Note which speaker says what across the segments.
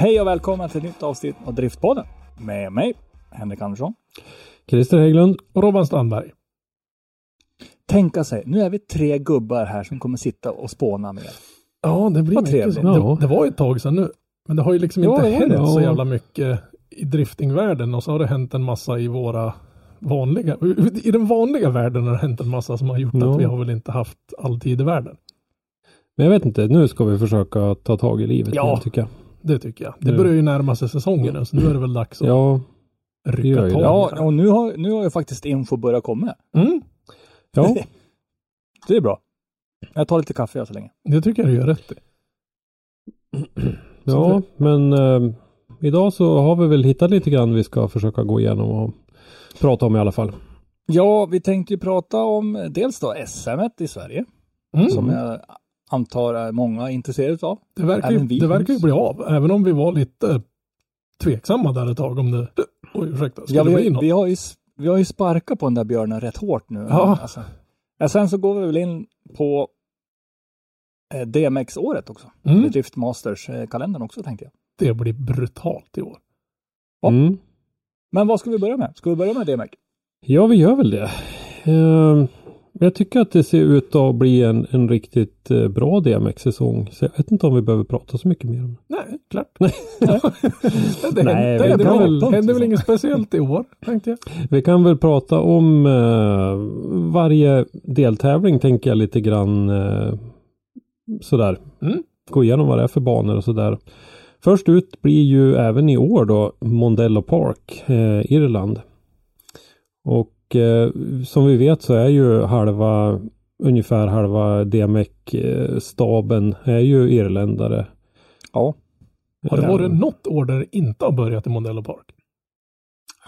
Speaker 1: Hej och välkomna till ett nytt avsnitt av Driftpodden med mig, Henrik Andersson.
Speaker 2: Christer Hägglund.
Speaker 3: och Robban Strandberg.
Speaker 1: Tänka sig, nu är vi tre gubbar här som kommer sitta och spåna med.
Speaker 3: Ja, det blir
Speaker 1: Vad
Speaker 3: mycket
Speaker 1: trevligt.
Speaker 3: så.
Speaker 2: Ja.
Speaker 3: Det, det var ett tag sedan nu. Men det har ju liksom
Speaker 1: Ja,
Speaker 3: inte
Speaker 1: var
Speaker 3: hänt så
Speaker 2: Ja.
Speaker 3: jävla mycket i driftingvärlden och så har det hänt en massa i våra vanliga, i den vanliga världen har det hänt en massa som har gjort
Speaker 2: Ja.
Speaker 3: att vi har väl inte haft all tid i världen.
Speaker 2: Men jag vet inte, nu ska vi försöka ta tag i livet
Speaker 3: Ja.
Speaker 2: tycker jag.
Speaker 3: Det tycker jag. Det
Speaker 2: Nu.
Speaker 3: börjar ju närma sig säsongen nu, så nu är det väl dags att
Speaker 2: Ja,
Speaker 3: rycka tag.
Speaker 1: Ja, och nu har, nu har ju faktiskt info börjat komma.
Speaker 3: Mm,
Speaker 2: ja,
Speaker 1: Det är bra. Jag tar lite kaffe jag så länge.
Speaker 3: det tycker jag du gör rätt i.
Speaker 2: ja men eh, idag så har vi väl hittat lite grann vi ska försöka gå igenom och prata om i alla fall.
Speaker 1: Ja, vi tänkte ju prata om dels då SM i Sverige,
Speaker 3: Mm.
Speaker 1: som jag antar är många intresserade av.
Speaker 3: Det verkar, ju, det verkar ju bli av, även om vi var lite tveksamma där ett tag om det, oj ursäkta,
Speaker 1: Ja, vi, vi, har ju, vi har ju sparkat på den där björnen rätt hårt nu.
Speaker 3: Ja.
Speaker 1: Alltså. Ja, sen så går vi väl in på eh, DMX-året också.
Speaker 3: Mm.
Speaker 1: Drift Masters-kalendern också tänkte jag.
Speaker 3: Det blir brutalt i år.
Speaker 1: Ja.
Speaker 2: Mm.
Speaker 1: Men vad ska vi börja med? Ska vi börja med DMX?
Speaker 2: Ja, vi gör väl det. Eh, jag tycker att det ser ut att bli en, en riktigt eh, bra DMX-säsong. Så jag vet inte om vi behöver prata så mycket mer om det.
Speaker 3: Nej, klart.
Speaker 2: Nej.
Speaker 3: det
Speaker 2: Nej,
Speaker 3: hände,
Speaker 2: kan
Speaker 3: väl,
Speaker 2: väl-
Speaker 3: hände väl inget speciellt i år, tänkte jag.
Speaker 2: Vi kan väl prata om eh, varje deltävling tänker jag lite grann eh, sådär.
Speaker 3: Mm.
Speaker 2: Gå igenom vad det är för banor och sådär. Först ut blir ju även i år då Mondello Park, eh, Irland. Och eh, som vi vet så är ju halva, ungefär halva DMEC-staben är ju irländare.
Speaker 1: Ja.
Speaker 3: Har det
Speaker 2: Eh,
Speaker 3: varit något år där det inte har börjat i Mondello Park?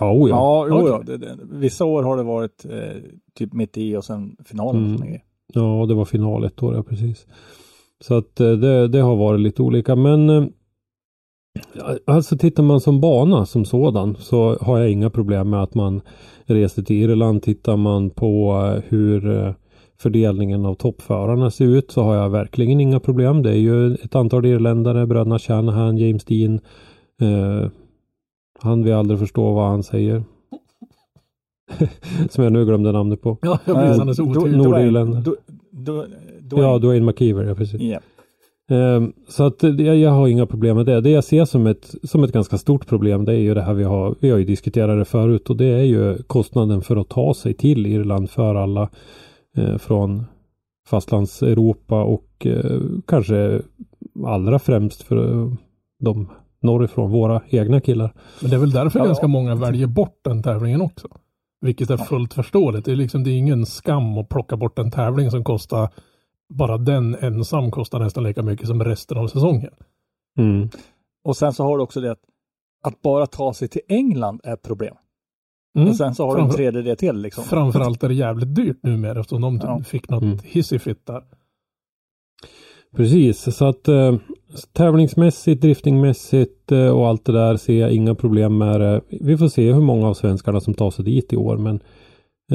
Speaker 2: Ja, oh ja.
Speaker 1: Ja, jo,
Speaker 3: Okej.
Speaker 1: ja. Det, det, vissa år har det varit eh, typ mitt i och sen finalen.
Speaker 2: Mm.
Speaker 1: Och.
Speaker 2: Ja, det var final ett år, ja precis. Så att eh, det, det har varit lite olika. Men eh, alltså tittar man som bana som sådan så har jag inga problem med att man reser till Irland. Tittar man på eh, hur eh, fördelningen av toppförarna ser ut så har jag verkligen inga problem. Det är ju ett antal irländare, bröderna Shanahan, James Dean. Eh, han vill aldrig förstå vad han säger. som jag nu glömde namnet på.
Speaker 3: Ja, jag blir
Speaker 1: Eh,
Speaker 3: så
Speaker 1: du- Dwayne.
Speaker 2: Ja, Dwayne McKeever, ja precis.
Speaker 1: Ja.
Speaker 2: Ehm, Så att jag har inga problem med det. Det jag ser som ett, som ett ganska stort problem det är ju det här vi har, vi har ju diskuterat det förut och det är ju kostnaden för att ta sig till Irland för alla eh, från fastlands-Europa och eh, kanske allra främst för eh, de norrifrån, våra egna killar.
Speaker 3: Men det är väl därför
Speaker 1: Ja.
Speaker 3: ganska många väljer bort den tävlingen också. Vilket är fullt förståeligt. Det är liksom, det är ingen skam att plocka bort en tävling som kostar bara den ensam kostar nästan lika mycket som resten av säsongen.
Speaker 2: Mm.
Speaker 1: Och sen så har du också det att, att bara ta sig till England är ett problem.
Speaker 3: Mm.
Speaker 1: Och sen så har du en tredjedel till liksom.
Speaker 3: Framförallt är det jävligt dyrt numera eftersom de
Speaker 1: Ja.
Speaker 3: fick något
Speaker 2: Mm.
Speaker 3: hissigt där.
Speaker 2: Precis, så att eh, tävlingsmässigt, driftingmässigt eh, och allt det där ser jag inga problem med det. Vi får se hur många av svenskarna som tar sig dit i år men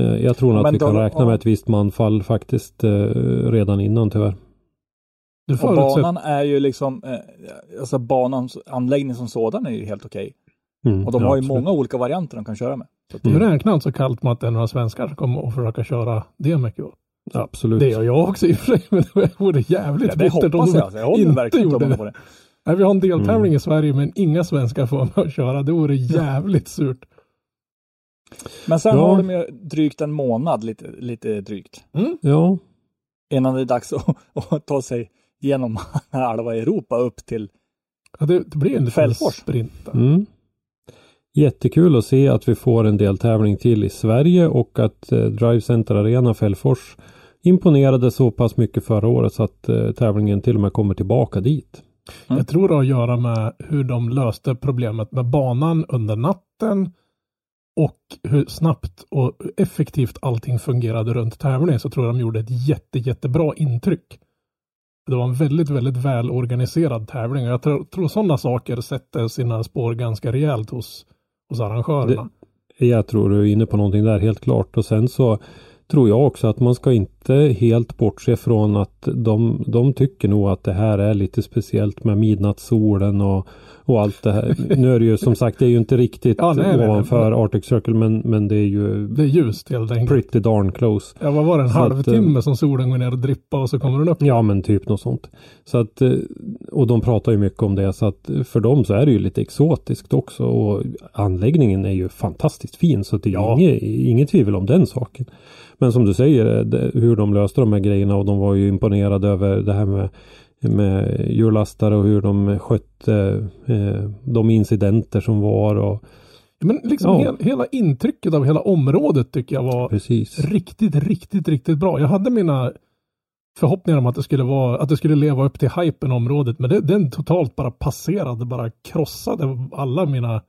Speaker 2: jag tror nog
Speaker 1: Men
Speaker 2: att vi
Speaker 1: då-
Speaker 2: kan räkna med ett visst manfall faktiskt eh, redan innan tyvärr.
Speaker 3: Du
Speaker 1: Och banan är ju liksom, eh, alltså banans anläggning som sådan är ju helt okej.
Speaker 2: Mm,
Speaker 1: Och de
Speaker 2: ja,
Speaker 1: har ju
Speaker 2: absolut.
Speaker 1: många olika varianter de kan köra med. Så att,
Speaker 3: du räknar inte så kallt med att det är några svenskar som kommer att försöka köra DMX i år.
Speaker 2: Absolut.
Speaker 3: Det gör jag också i och för sig, men det vore jävligt
Speaker 1: ja, det
Speaker 3: bittert om
Speaker 1: hoppas
Speaker 3: de
Speaker 1: jag. Alltså. Jag
Speaker 3: inte gjorde det.
Speaker 1: det.
Speaker 3: Nej, vi har en deltävling
Speaker 2: Mm.
Speaker 3: i Sverige men inga svenskar får vara med och köra. Det vore jävligt surt.
Speaker 1: Men sen
Speaker 2: Ja.
Speaker 1: har de ju drygt en månad, lite, lite drygt,
Speaker 2: Ja,
Speaker 1: innan det är dags att, att ta sig genom halva Europa upp till
Speaker 3: Ja, det, det blir en sprint.
Speaker 2: mm. Jättekul att se att vi får en deltävling till i Sverige och att eh, Drive Center Arena Fällfors imponerade så pass mycket förra året så att eh, tävlingen till och med kommer tillbaka dit.
Speaker 1: Mm.
Speaker 3: Jag tror det har att göra med hur de löste problemet med banan under natten och hur snabbt och effektivt allting fungerade runt tävlingen så tror jag de gjorde ett jätte, jättebra intryck. Det var en väldigt, väldigt välorganiserad tävling och jag tror, tror sådana saker sätter sina spår ganska rejält hos, hos arrangörerna.
Speaker 2: Jag tror du är inne på någonting där helt klart och sen så tror jag också att man ska inte helt bortse från att de, de tycker nog att det här är lite speciellt med midnattssolen och, och allt det här. Nu är det ju som sagt, det är ju inte riktigt
Speaker 3: Ja, nej, nej,
Speaker 2: ovanför Arctic Circle men, men det är ju
Speaker 3: Det är ljust helt enkelt.
Speaker 2: pretty darn close.
Speaker 3: Ja, vad var det? En
Speaker 2: Så att,
Speaker 3: halvtimme som solen går ner och drippar och så kommer den upp.
Speaker 2: Ja men typ något sånt. Så att, eh, och de pratar ju mycket om det så att för dem så är det ju lite exotiskt också och anläggningen är ju fantastiskt fin så det är
Speaker 3: Ja.
Speaker 2: inget, inget tvivel om den saken. Men som du säger eh, hur de löste de här grejerna och de var ju imponerade över det här med med hjullastare och hur de skötte eh, de incidenter som var och
Speaker 3: Men liksom
Speaker 2: Ja.
Speaker 3: hel, hela intrycket av hela området tycker jag var
Speaker 2: precis.
Speaker 3: riktigt, riktigt, riktigt bra. Jag hade mina förhoppningar om att det skulle vara, att det skulle leva upp till hypen området, men det, den totalt bara passerade, bara krossade alla mina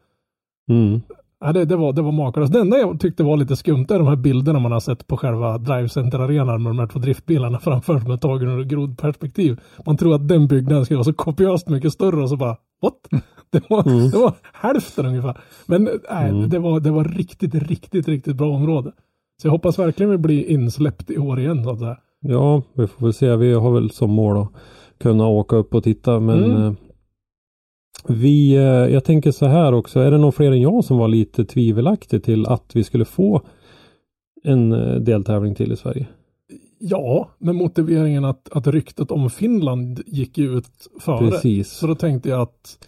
Speaker 2: Mm.
Speaker 3: Ja, det, det, var, det var makalöst. Det enda jag tyckte var lite skumt är de här bilderna man har sett på själva Drive Center-arenan med de här två driftbilarna framför som är tagen ur grodperspektiv. Man tror att den byggnaden skulle vara så kopiöst mycket större och så bara what? Det var,
Speaker 2: Mm.
Speaker 3: det var hälften ungefär. Men nej,
Speaker 2: Mm.
Speaker 3: det, var, det var riktigt, riktigt, riktigt bra område. Så jag hoppas verkligen vi blir insläppt i år igen så att säga.
Speaker 2: Ja, vi får väl se. Vi har väl som mål att kunna åka upp och titta. Men
Speaker 3: Mm.
Speaker 2: Vi, eh, jag tänker så här också. Är det någon fler än jag som var lite tvivelaktig till att vi skulle få en eh, deltävling till i Sverige?
Speaker 3: Ja, med motiveringen att, att ryktet om Finland gick ju ut före.
Speaker 2: Precis.
Speaker 3: Så då tänkte jag att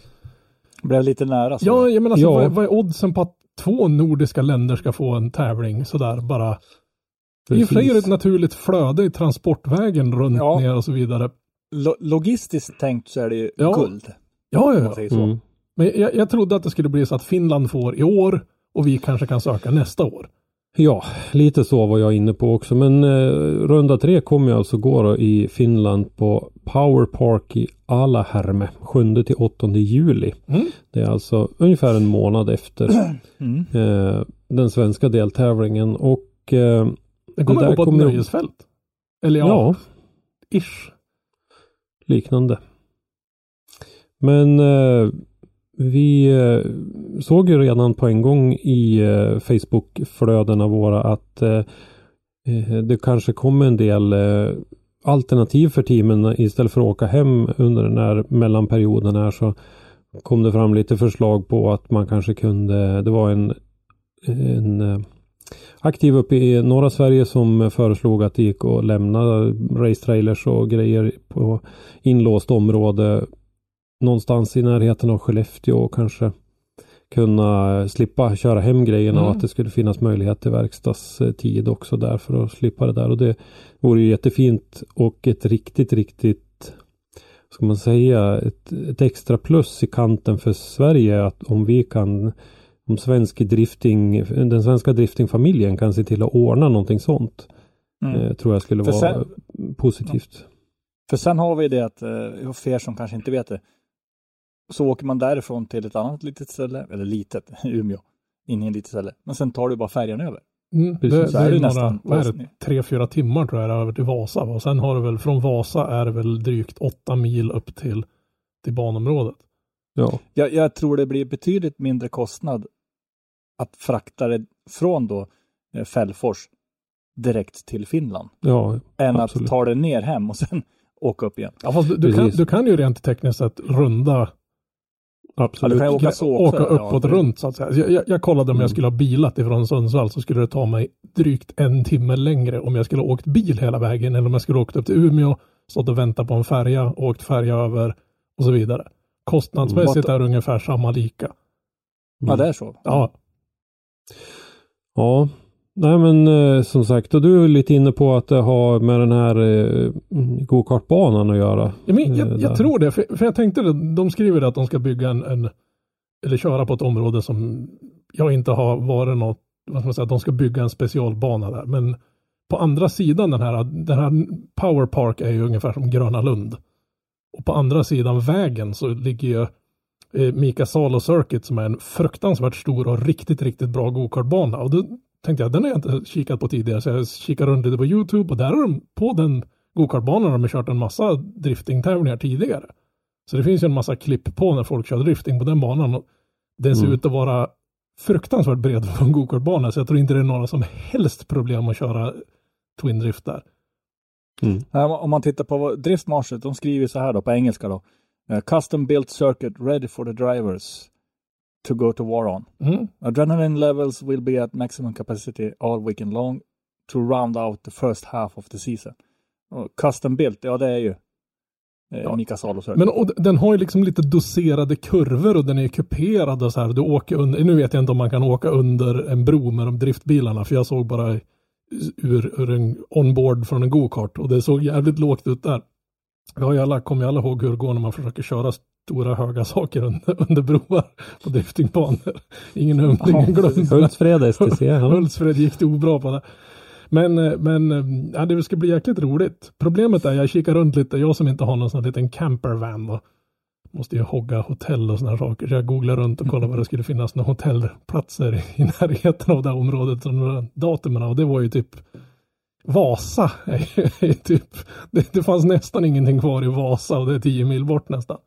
Speaker 1: Blev lite nära. Så.
Speaker 3: Ja, jag menar, alltså,
Speaker 2: Ja.
Speaker 3: vad, vad är oddsen på att två nordiska länder ska få en tävling sådär bara? I och för sig är det ett naturligt flöde i transportvägen runt
Speaker 1: Ja.
Speaker 3: ner och så vidare.
Speaker 1: Lo- logistiskt tänkt så är det ju
Speaker 3: Ja.
Speaker 1: guld.
Speaker 3: Ja, ja, ja.
Speaker 2: Mm.
Speaker 3: Men jag, jag trodde att det skulle bli så att Finland får i år och vi kanske kan söka nästa år.
Speaker 2: Ja, lite så var jag inne på också. Men eh, runda tre kommer ju alltså gå i Finland på Power Park i Alahärme 7 till 8 juli.
Speaker 3: Mm.
Speaker 2: Det är alltså ungefär en månad efter
Speaker 1: Mm.
Speaker 2: eh, den svenska deltävlingen och eh,
Speaker 3: Det kommer
Speaker 2: Det där
Speaker 3: gå på ett
Speaker 2: kommer-
Speaker 3: nöjesfält. Eller ja,
Speaker 2: ja,
Speaker 3: ish.
Speaker 2: liknande. Men eh, vi eh, såg ju redan på en gång i eh, Facebook-flödena våra att eh, eh det kanske kommer en del eh, alternativ för teamen istället för att åka hem under den här mellanperioden här så kom det fram lite förslag på att man kanske kunde, det var en, en eh, aktiv uppe i norra Sverige som föreslog att det gick att lämna racetrailers och grejer på inlåst område någonstans i närheten av Skellefteå och kanske kunna slippa köra hem grejerna
Speaker 3: Mm.
Speaker 2: och att det skulle finnas möjlighet till verkstadstid också där för att slippa det där och det vore ju jättefint och ett riktigt, riktigt ska man säga, ett, ett extra plus i kanten för Sverige att om vi kan om svensk drifting, den svenska driftingfamiljen kan se till att ordna någonting sånt.
Speaker 1: Mm.
Speaker 2: Eh, tror jag skulle
Speaker 1: För
Speaker 2: vara
Speaker 1: sen-
Speaker 2: positivt.
Speaker 1: För sen har vi det att, eh, för er som kanske inte vet det, så åker man därifrån till ett annat litet ställe, eller litet, Umeå, in i en litet ställe. Men sen tar du bara färjan över.
Speaker 3: Mm, det, det
Speaker 1: är det
Speaker 3: några,
Speaker 1: nästan
Speaker 3: vad är det, tre, fyra timmar tror jag det är över till Vasa. Och sen har du väl från Vasa är det väl drygt åtta mil upp till, till banområdet.
Speaker 2: Ja,
Speaker 1: Jag, jag tror det blir betydligt mindre kostnad att frakta det från då eh, Fällfors direkt till Finland.
Speaker 2: ja,
Speaker 1: Än
Speaker 2: Absolut.
Speaker 1: att ta det ner hem och sen åka upp igen.
Speaker 3: Ja, fast du, du, kan, du kan ju rent tekniskt sett runda
Speaker 2: absolut.
Speaker 1: du kan åka så också.
Speaker 3: åka uppåt
Speaker 1: Ja,
Speaker 3: runt så att säga. Jag, jag, jag kollade om
Speaker 2: Mm.
Speaker 3: jag skulle ha bilat ifrån Sundsvall så skulle det ta mig drygt en timme längre om jag skulle ha åkt bil hela vägen eller om jag skulle ha åkt upp till Umeå, stått och väntat på en färja, åkt färja över och så vidare. Kostnadsmässigt
Speaker 1: Mm.
Speaker 3: är det ungefär samma lika.
Speaker 1: Ja, det är så.
Speaker 3: Ja,
Speaker 2: Ja, nej men eh, som sagt, och du är lite inne på att det har med den här eh, gokartbanan att göra.
Speaker 3: Ja, men
Speaker 2: Eh,
Speaker 3: jag,
Speaker 2: där.
Speaker 3: jag tror det, för, för jag tänkte det, de skriver att de ska bygga en, en, eller köra på ett område som jag inte har varit något, vad ska man säga, de ska bygga en specialbana där. Men på andra sidan den här, den här Power Park är ju ungefär som Gröna Lund. Och på andra sidan vägen så ligger ju eh, Mika Salo Circuit som är en fruktansvärt stor och riktigt, riktigt bra gokartbana. Och då tänkte jag, den har jag inte kikat på tidigare, så jag kikade runt lite på YouTube och där har de på den gokartbanan har de kört en massa driftingtävlingar tidigare. Så det finns ju en massa klipp på när folk kör drifting på den banan. Och den ser
Speaker 2: Mm.
Speaker 3: ut att vara fruktansvärt bred för en gokartbana, så jag tror inte det är några som helst problem att köra Twin Drift där.
Speaker 2: Mm.
Speaker 1: Om man tittar på vad Driftmarslet, de skriver så här då på engelska då. Eh, Custom built circuit ready for the drivers to go to war on.
Speaker 3: Mm.
Speaker 1: Adrenaline levels will be at maximum capacity all weekend long to round out the first half of the season. Och custom built, ja det är ju eh,
Speaker 3: Ja.
Speaker 1: Mika Salo circuit.
Speaker 3: Men och den har ju liksom lite doserade kurvor och den är kuperad och så här. Du åker under, nu vet jag inte om man kan åka under en bro med de driftbilarna för jag såg bara ur, ur en onboard från en go-kart och det såg jävligt lågt ut där. Vi har ju alla, kommer ju alla ihåg hur det går när man försöker köra stora höga saker under, under broar på driftingbanor. Ingen humning,
Speaker 1: Ja,
Speaker 3: ingen glömd.
Speaker 2: Hultsfred STC. Ja.
Speaker 3: Hultsfred gick det obra på det. Men, eh, men eh, ja, det ska bli jäkligt roligt. Problemet är, jag kikar runt lite, jag som inte har någon sån här liten campervan då. Måste ju hogga hotell och såna här saker. Så jag googlade runt och kollade vad det skulle finnas några hotellplatser i närheten av det här området. Några datumen och det var ju typ Vasa. är typ, det, det fanns nästan ingenting kvar i Vasa och det är tio mil bort nästan.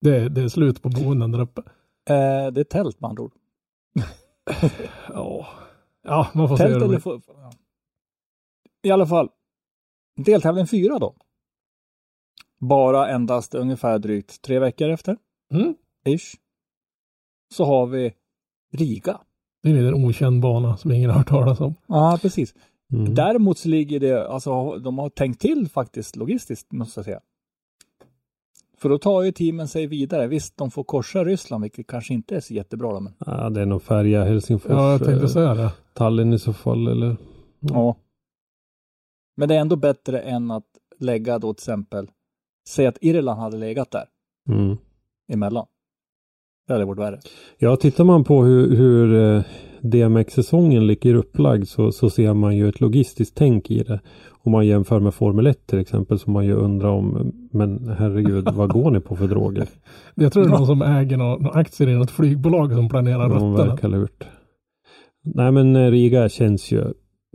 Speaker 3: Det, det är slut på boenden där uppe.
Speaker 1: Eh, det är tält med andra ord.
Speaker 3: Ja, ja man får se.
Speaker 1: Tält
Speaker 3: hur det
Speaker 1: eller...
Speaker 3: blir.
Speaker 1: få- ja. I alla fall. Deltävling fyra då. Bara endast ungefär drygt tre veckor efter.
Speaker 3: Mm.
Speaker 1: Ish. Så har vi Riga.
Speaker 3: Det är en okänd bana som ingen har hört talas om.
Speaker 1: Ja, precis.
Speaker 2: Mm.
Speaker 1: Däremot så ligger det, alltså de har tänkt till faktiskt logistiskt måste jag säga. För då tar ju teamen sig vidare. Visst, de får korsa Ryssland, vilket kanske inte är så jättebra då, men
Speaker 2: Ja, det är nog färja Helsingfors.
Speaker 3: Ja, jag tänkte
Speaker 2: eh,
Speaker 3: säga det.
Speaker 2: Tallinn i så fall eller.
Speaker 1: ja. Men det är ändå bättre än att lägga då till exempel, säg att Irland hade legat där
Speaker 2: Mm.
Speaker 1: emellan. Det hade varit värre.
Speaker 2: Ja, tittar man på hur, hur eh, DMX-säsongen ligger upplagd så, så ser man ju ett logistiskt tänk i det. Om man jämför med Formel 1 till exempel som man ju undrar om, men herregud, vad går ni på för droger?
Speaker 3: Jag tror det är någon som äger några aktier i något flygbolag som planerar
Speaker 2: De
Speaker 3: rutterna.
Speaker 2: verkar lurt. Nej men eh, Riga känns ju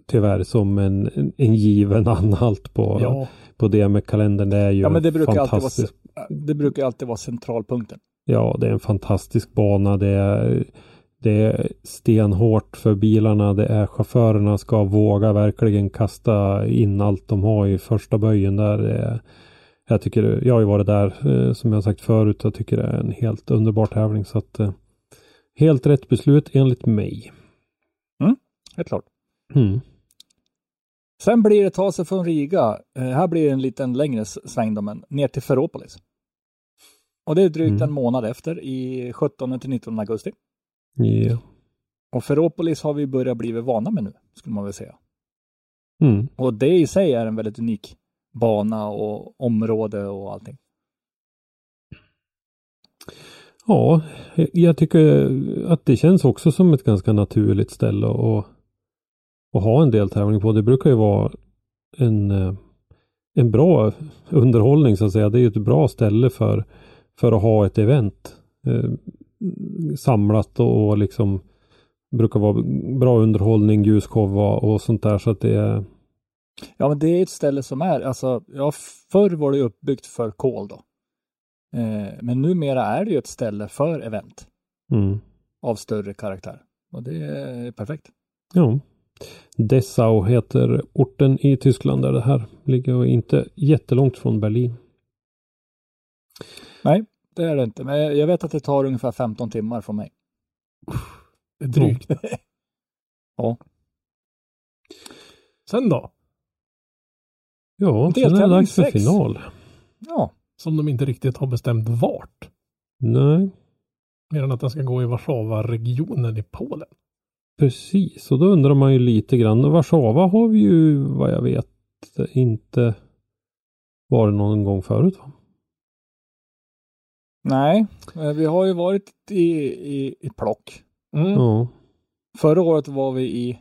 Speaker 2: tyvärr som en, en, en given anhalt på,
Speaker 3: Ja,
Speaker 2: på DMX-kalendern. Det är ju
Speaker 1: Ja, men det brukar alltid vara,
Speaker 2: fantastiskt.
Speaker 1: det brukar alltid vara centralpunkten.
Speaker 2: Ja, det är en fantastisk bana. Det är, det är stenhårt för bilarna. Det är chaufförerna ska våga verkligen kasta in allt de har i första böjen där. Är, jag tycker, jag har ju varit där eh, som jag sagt förut. Jag tycker det är en helt underbar tävling. Så att, eh, helt rätt beslut enligt mig.
Speaker 1: Helt klart.
Speaker 2: Mm.
Speaker 1: Sen blir det ta sig från Riga, eh, här blir det en liten längre sväng då, men ner till Ferropolis. Och det är drygt
Speaker 2: Mm.
Speaker 1: en månad efter, i 17 till 19 augusti.
Speaker 2: Ja.
Speaker 1: Och Ferropolis har vi börjat bli vana med nu, skulle man väl säga.
Speaker 2: Mm.
Speaker 1: Och det i sig är en väldigt unik bana och område och allting.
Speaker 2: Ja, jag tycker att det känns också som ett ganska naturligt ställe att, att ha en deltävling på. Det brukar ju vara en, en bra underhållning så att säga. Det är ju ett bra ställe för, för att ha ett event eh, samlat och, och liksom brukar vara bra underhållning, och, och sånt där så att det är
Speaker 1: Ja, men det är ett ställe som är, alltså, ja, förr var det uppbyggt för kol då. Eh, men numera är det ju ett ställe för event
Speaker 2: mm,
Speaker 1: av större karaktär. Och det är perfekt.
Speaker 2: ja. Dessau heter orten i Tyskland där det här ligger och inte jättelångt från Berlin.
Speaker 1: Nej, det är det inte. Men jag vet att det tar ungefär 15 timmar från mig.
Speaker 3: det är drygt.
Speaker 1: Ja.
Speaker 3: Sen då?
Speaker 2: Ja, sen är det dags för final.
Speaker 1: Ja,
Speaker 3: Som de inte riktigt har bestämt vart.
Speaker 2: Nej,
Speaker 3: Mer än att den ska gå i Warszawa-regionen i Polen.
Speaker 2: precis. Och då undrar man ju lite grann. Warszawa har vi ju vad jag vet inte varit någon gång förut. Va?
Speaker 1: Nej, eh, vi har ju varit i, i, i plock.
Speaker 3: Mm.
Speaker 2: Ja,
Speaker 1: Förra året var vi i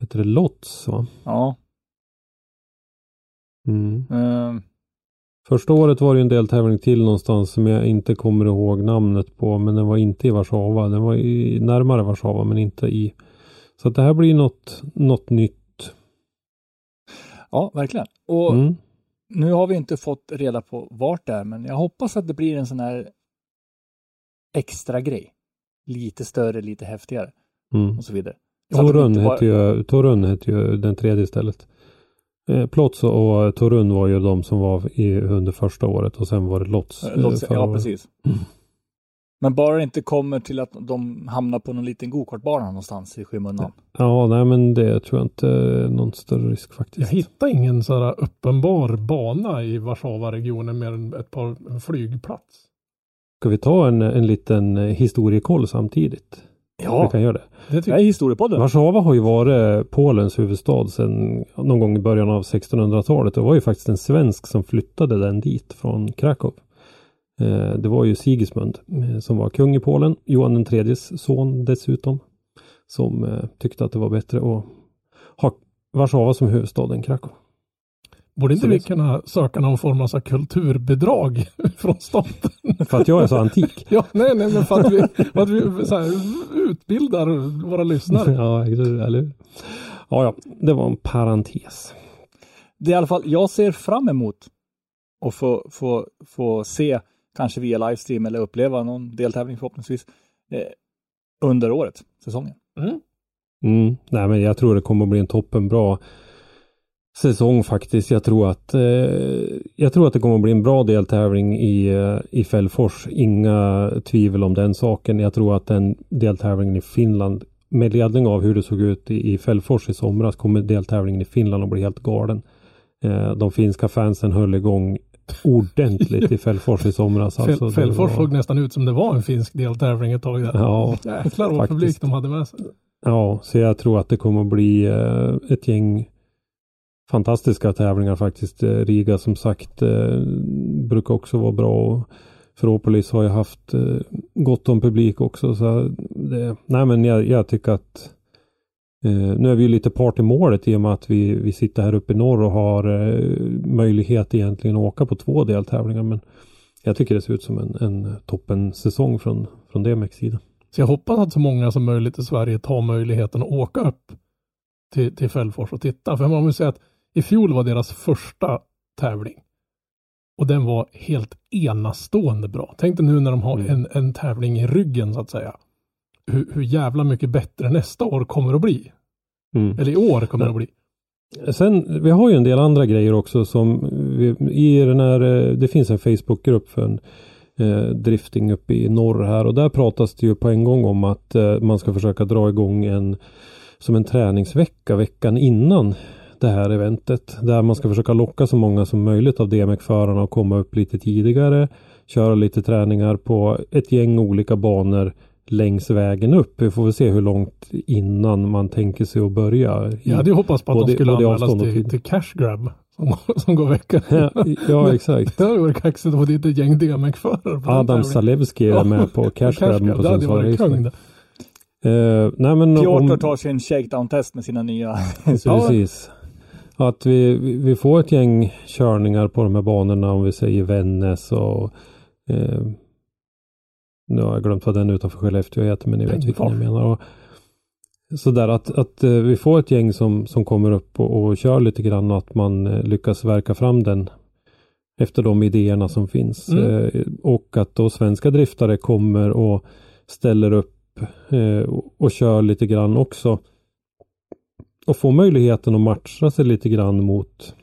Speaker 2: heter det Lots va?
Speaker 1: Ja.
Speaker 2: Mm.
Speaker 1: Eh,
Speaker 2: Första året var det ju en deltävling till någonstans som jag inte kommer ihåg namnet på men den var inte i Warszawa. Den var i, närmare Warszawa men inte i. Så att det här blir något, något nytt.
Speaker 1: ja, verkligen. Och
Speaker 2: Mm.
Speaker 1: Nu har vi inte fått reda på vart det är, men jag hoppas att det blir en sån här extra grej. Lite större, lite häftigare
Speaker 2: Mm.
Speaker 1: och så vidare. Så
Speaker 2: Torun
Speaker 1: bara-
Speaker 2: hette, ju, Torun hette ju den tredje istället. Eh, Plots och Torun var ju de som var i, under första året och sen var det Lots. eh,
Speaker 1: Låt,
Speaker 2: förra
Speaker 1: ja,
Speaker 2: året.
Speaker 1: precis. Men bara det inte kommer till att de hamnar på någon liten gokartbana någonstans i skymundan.
Speaker 2: Ja, nej men det tror jag inte är någon större risk
Speaker 3: Jag
Speaker 2: faktiskt.
Speaker 3: hittar ingen så här uppenbar bana i Warszawa-regionen mer än ett par flygplats.
Speaker 2: Ska vi ta en, en liten historiekoll samtidigt? Vi
Speaker 1: Ja,
Speaker 2: kan göra det.
Speaker 3: Det tycker
Speaker 1: jag är historiepodden.
Speaker 2: Warszawa har ju varit Polens huvudstad sedan någon gång i början av 1600-talet. Det var ju faktiskt en svensk som flyttade den dit från Krakow. Eh, Det var ju Sigismund eh, som var kung i Polen, Johan tredjes son dessutom. Som eh, tyckte att det var bättre att ha Warszawa som huvudstad än Krakow.
Speaker 3: Borde inte
Speaker 2: Så
Speaker 3: vi
Speaker 2: det-
Speaker 3: kunna söka någon form av kulturbidrag från staten?
Speaker 2: För att jag är så antik.
Speaker 3: ja, nej, nej, men för att vi, för att vi så här, utbildar våra lyssnare.
Speaker 2: ja, eller hur? Ja, ja, det var en parentes.
Speaker 1: Det är i alla fall, jag ser fram emot att få, få, få se, kanske via livestream eller uppleva någon deltävling förhoppningsvis, eh, under året, säsongen.
Speaker 2: Mm, nej men jag tror det kommer att bli en toppenbra säsong faktiskt. Jag tror att eh, jag tror att det kommer att bli en bra deltävling i, eh, i Fällfors. Inga tvivel om den saken. Jag tror att den deltävlingen i Finland med ledning av hur det såg ut i, i Fällfors i somras kommer deltävlingen i Finland att bli helt galen. Eh, de finska fansen höll igång ordentligt i Fällfors i somras. Alltså,
Speaker 3: Fällfors
Speaker 2: var-
Speaker 3: såg nästan ut som det var en finsk deltävling ett tag där.
Speaker 2: Ja,
Speaker 3: Jäklar vad publik de hade med sig.
Speaker 2: Ja, så jag tror att det kommer att bli eh, ett gäng fantastiska tävlingar faktiskt. Eh, Riga som sagt eh, brukar också vara bra. Och Ferropolis har ju haft eh, gott om publik också. Så det, nej men jag, jag tycker att eh, nu är vi ju lite part i målet i och med att vi, vi sitter här uppe i norr och har eh, möjlighet egentligen att åka på två deltävlingar. Men jag tycker det ser ut som en, en toppen säsong från, från DMX sida.
Speaker 3: Så jag hoppas att så många som möjligt i Sverige tar möjligheten att åka upp till, till Fällfors och titta. För man måste säga att i fjol var deras första tävling. Och den var helt enastående bra. Tänk dig nu när de har
Speaker 2: Mm.
Speaker 3: en, en tävling i ryggen så att säga. Hur, hur jävla mycket bättre nästa år kommer att bli.
Speaker 2: Mm.
Speaker 3: Eller i år kommer det att bli.
Speaker 2: Sen, vi har ju en del andra grejer också som vi, i den här, eh, det finns en Facebookgrupp för en eh, drifting uppe i norr här och där pratas det ju på en gång om att eh, man ska försöka dra igång en som en träningsvecka veckan innan det här eventet där man ska försöka locka så många som möjligt av DMX-förarna att komma upp lite tidigare, köra lite träningar på ett gäng olika banor längs vägen upp. Vi får väl se hur långt innan man tänker sig att börja.
Speaker 3: Jag hade ju hoppats på att
Speaker 2: Både-
Speaker 3: de skulle anmälas till, till cash grab. Som, som går veckan.
Speaker 2: Ja, ja exakt.
Speaker 3: Det hade varit kaxigt att få dit ett gäng DMX-förare.
Speaker 2: Adam. Zalewski är
Speaker 3: Ja.
Speaker 2: med på Cash Grab på
Speaker 3: Det hade varit kung det.
Speaker 2: Eh, nej men
Speaker 1: Piotr
Speaker 2: om,
Speaker 1: tar sin shakedown-test med sina nya.
Speaker 2: precis. Att vi, vi vi får ett gäng körningar på de här banorna om vi säger Vännäs och eh, nu har jag glömt vad den utanför Skellefteå heter men ni vet vilken jag menar. Och, sådär att, att eh, vi får ett gäng som, som kommer upp och, och kör lite grann och att man eh, lyckas verka fram den efter de idéerna som finns.
Speaker 3: Mm.
Speaker 2: Eh, och att då svenska driftare kommer och ställer upp och, och kör lite grann också. Och får möjligheten att matcha sig lite grann mot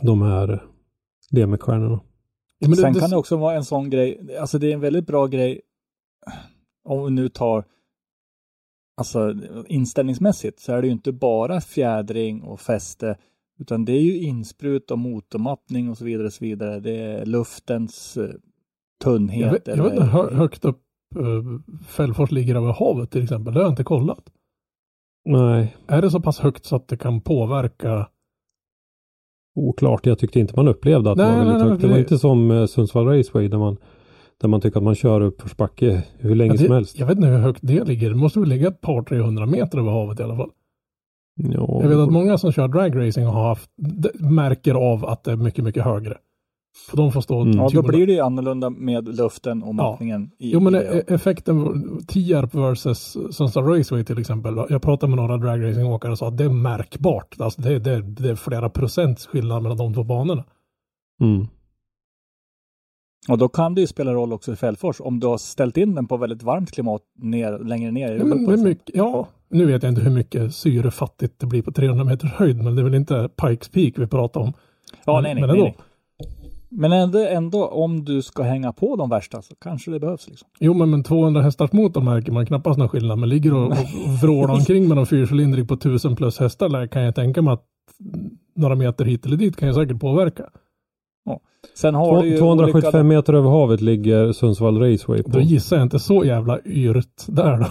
Speaker 2: de här DMX-stjärnorna.
Speaker 3: Ja,
Speaker 1: Sen
Speaker 3: det,
Speaker 1: kan det också vara en sån grej, alltså det är en väldigt bra grej om vi nu tar Alltså inställningsmässigt så är det ju inte bara fjädring och fäste utan det är ju insprut och motormappning och så vidare. Och så vidare. Det är luftens eh, tunnhet.
Speaker 3: jag vet, jag vet inte hur högt upp uh, Fällfors ligger över havet till exempel. Det har jag inte kollat.
Speaker 2: Nej,
Speaker 3: Är det så pass högt så att det kan påverka?
Speaker 2: Oklart. Jag tyckte inte man upplevde att det
Speaker 3: Nej,
Speaker 2: var väldigt
Speaker 3: nej,
Speaker 2: högt. Det var
Speaker 3: det-
Speaker 2: inte som eh, Sundsvall Raceway där man, där man tycker att man kör upp för backe hur länge
Speaker 3: Ja,
Speaker 2: som
Speaker 3: det,
Speaker 2: helst.
Speaker 3: jag vet inte hur högt det ligger. Det måste väl ligga ett par 300 meter över havet i alla fall.
Speaker 2: Ja,
Speaker 3: Jag vet att många som kör dragracing har haft, märker av att det är mycket, mycket högre. För de får stå
Speaker 2: Mm.
Speaker 1: Ja, då blir det ju annorlunda med luften och mattningen. I,
Speaker 3: Jo men
Speaker 1: i
Speaker 3: e- effekten Tierp versus Sundsvall Raceway till exempel. Jag pratade med några dragracingåkare och sa att det är märkbart. Alltså det, det, det är flera procents skillnad mellan de två banorna.
Speaker 2: mm.
Speaker 1: Och då kan det ju spela roll också i Fällfors om du har ställt in den på väldigt varmt klimat ner, längre ner i
Speaker 3: Ja,
Speaker 1: Europa.
Speaker 3: mycket, ja, nu vet jag inte hur mycket syrefattigt det blir på 300 meters höjd, men det är väl inte Pikes Peak vi pratar om.
Speaker 1: Ja,
Speaker 3: men,
Speaker 1: nej, nej,
Speaker 3: men
Speaker 1: nej,
Speaker 3: ändå.
Speaker 1: nej. Men ändå, ändå om du ska hänga på de värsta så kanske det behövs. Liksom.
Speaker 3: Jo, men med 200 hästars motor märker man knappast någon skillnad. Men ligger och, och vrålar omkring med någon fyrcylindrig på 1000 plus hästar där kan jag tänka mig att några meter hit eller dit kan ju säkert påverka.
Speaker 1: Sen har du ju
Speaker 2: 275
Speaker 1: olika-
Speaker 2: meter över havet ligger Sundsvall Raceway på.
Speaker 3: Då gissar jag inte så jävla yrt där då.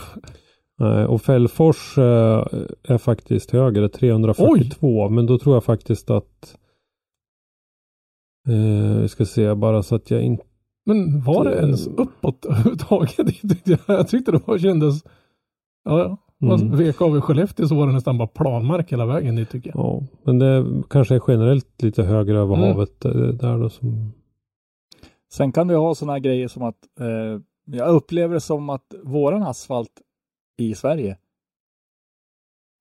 Speaker 2: Nej, och Fällfors eh, är faktiskt högre, 342. Men då tror jag faktiskt att eh, vi ska se bara så att jag inte
Speaker 3: Men var det ens uppåt överhuvudtaget? Jag, tyckte det var, kändes... Ja, ja.
Speaker 2: Mm.
Speaker 3: Vek av i Skellefteå så var det nästan bara planmark hela vägen dit tycker jag.
Speaker 2: Ja, men det kanske är generellt lite högre över
Speaker 3: Mm.
Speaker 2: havet eh, där då som
Speaker 1: Sen kan du ha sådana här grejer som att eh, jag upplever det som att våran asfalt i Sverige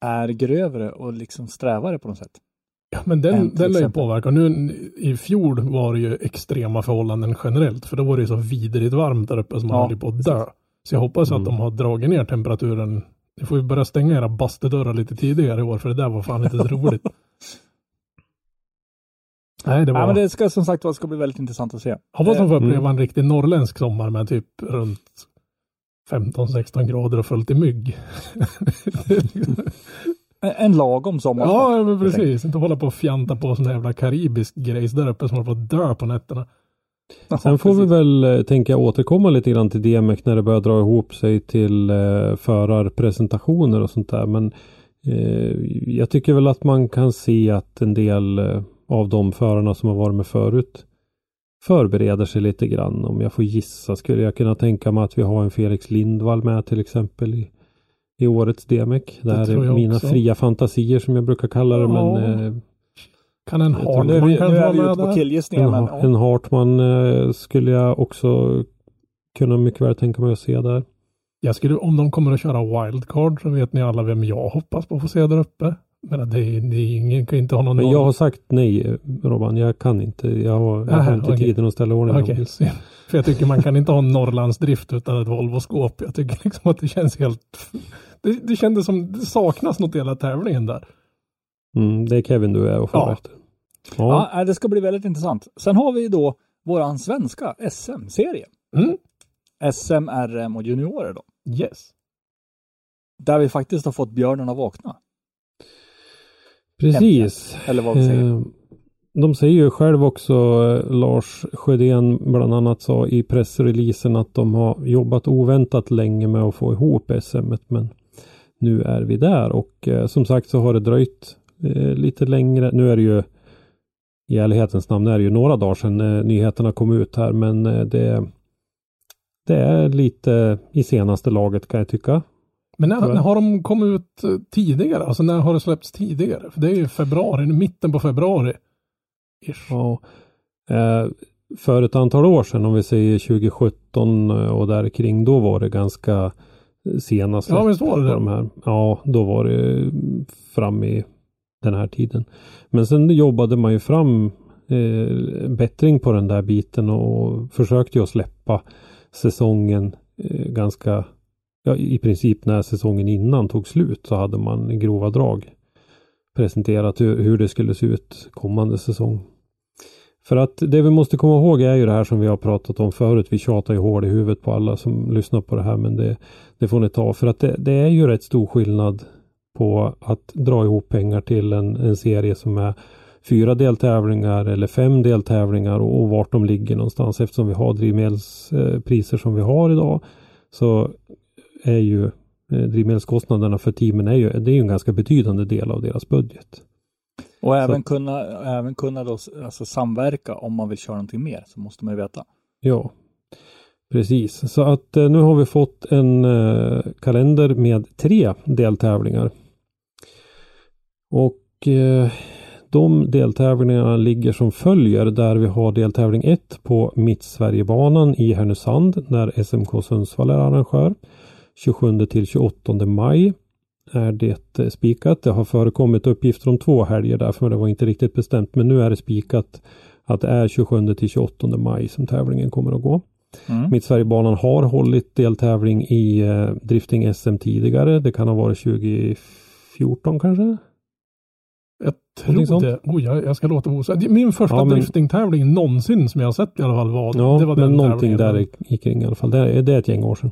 Speaker 1: är grövre och liksom strävare på något sätt.
Speaker 3: Ja, men den, den lär ju påverka. Nu i fjol var det ju extrema förhållanden generellt. För då var det ju så vidrigt varmt där uppe som man
Speaker 1: Ja,
Speaker 3: höll på att dö. Så jag hoppas
Speaker 2: Mm.
Speaker 3: att de har dragit ner temperaturen. Ni får ju börja stänga era bastudörrar lite tidigare i år för det där var fan inte så roligt. Nej, det var...
Speaker 1: Nej, men det ska som sagt vara ska bli väldigt intressant att se.
Speaker 3: Hoppas de får
Speaker 2: Mm.
Speaker 3: uppleva en riktig norrländsk sommar med typ runt 15-16 grader och fullt i mygg.
Speaker 1: En, lagom sommar.
Speaker 3: ja, men precis. Inte hålla på och fjanta på sån jävla karibisk grejs där uppe som håller på att dö på nätterna.
Speaker 2: Sen får vi väl, eh, tänka jag, återkomma lite grann till DMEC när det börjar dra ihop sig till eh, förarpresentationer och sånt där. Men eh, jag tycker väl att man kan se att en del eh, av de förarna som har varit med förut förbereder sig lite grann. Om jag får gissa skulle jag kunna tänka mig att vi har en Felix Lindvall med till exempel i, i årets DMEC. Det,
Speaker 3: Det
Speaker 2: här är mina
Speaker 3: också.
Speaker 2: fria fantasier som jag brukar kalla det.
Speaker 3: Ja.
Speaker 2: Men eh,
Speaker 3: Kan en
Speaker 1: nu
Speaker 3: Hartman kanske
Speaker 1: nu är vi ute på killgissningar.
Speaker 2: En,
Speaker 1: Men,
Speaker 2: en Hartman eh, skulle jag också kunna mycket väl tänka mig att se där.
Speaker 3: Jag skulle, om de kommer att köra wildcard så vet ni alla vem jag hoppas på att få se där uppe. Men det är, det ingen kan inte ha någon
Speaker 2: Men jag har sagt nej Robban, jag kan inte. Jag har, jag har inte
Speaker 3: okej.
Speaker 2: tiden att ställa ordning.
Speaker 3: Synd. För jag tycker man kan inte ha en Norrlandsdrift utan ett Volvo-skåp. Jag tycker liksom att det känns helt... Det, det kändes som det saknas något i hela tävlingen där.
Speaker 2: Mm, det är Kevin du är och får
Speaker 3: Ja.
Speaker 2: efter. Ja.
Speaker 1: ja, det ska bli väldigt intressant. Sen har vi då våran svenska SM-serie.
Speaker 3: Mm.
Speaker 1: SM, RM och juniorer då.
Speaker 3: Yes.
Speaker 1: Där vi faktiskt har fått björnen att vakna.
Speaker 2: Precis.
Speaker 1: Eller vad vi säger.
Speaker 2: Eh, De säger ju själv också, eh, Lars Sjödén bland annat sa i pressreleasen att de har jobbat oväntat länge med att få ihop SM. Men nu är vi där och eh, som sagt så har det dröjt eh, lite längre. Nu är det ju i ärlighetens namn är det ju några dagar sedan eh, nyheterna kom ut här men det, det är lite i senaste laget kan jag tycka.
Speaker 3: Men när, när har de kommit ut eh, tidigare? Alltså när har det släppts tidigare? För det är ju februari, mitten på februari. Ish.
Speaker 2: Ja. Eh, för ett antal år sedan, om vi säger 2017 och där kring, då var det ganska sena släpp
Speaker 3: Ja, visst var det.
Speaker 2: de här. Ja, då var det fram i den här tiden. Men sen jobbade man ju fram eh, bättring på den där biten och försökte ju att släppa säsongen eh, ganska, ja i princip när säsongen innan tog slut så hade man i grova drag presenterat hur, hur det skulle se ut kommande säsong. För att det vi måste komma ihåg är ju det här som vi har pratat om förut. Vi tjatar ju hål i huvudet på alla som lyssnar på det här men det, det får ni ta för att det, det är ju rätt stor skillnad på att dra ihop pengar till en, en serie som är fyra deltävlingar eller fem deltävlingar och, och vart de ligger någonstans eftersom vi har drivmedelspriser som vi har idag så är ju eh, drivmedelskostnaderna för teamen är ju, det är ju en ganska betydande del av deras budget.
Speaker 1: Och även kunna, även kunna då, alltså samverka om man vill köra någonting mer så måste man ju veta.
Speaker 2: Ja, precis. Så att eh, nu har vi fått en eh, kalender med tre deltävlingar. Och eh, de deltävlingarna ligger som följer där vi har deltävling 1 på Mittsverigebanan i Härnösand där SMK Sundsvall är arrangör. 27 till 28 maj är det eh, spikat. Det har förekommit uppgifter om två helger därför det var inte riktigt bestämt men nu är det spikat att det är 27 till 28 maj som tävlingen kommer att gå. Mm. Mittsverigebanan har hållit deltävling i eh, drifting SM tidigare. Det kan ha varit 2014 kanske?
Speaker 3: Jag tror det. Oh, jag, jag ska låta osagt. Min första ja, men... driftingtävling någonsin som jag har sett i alla fall var,
Speaker 2: ja,
Speaker 3: det var
Speaker 2: men någonting där i kring i alla fall. Det det är ett gäng år sedan.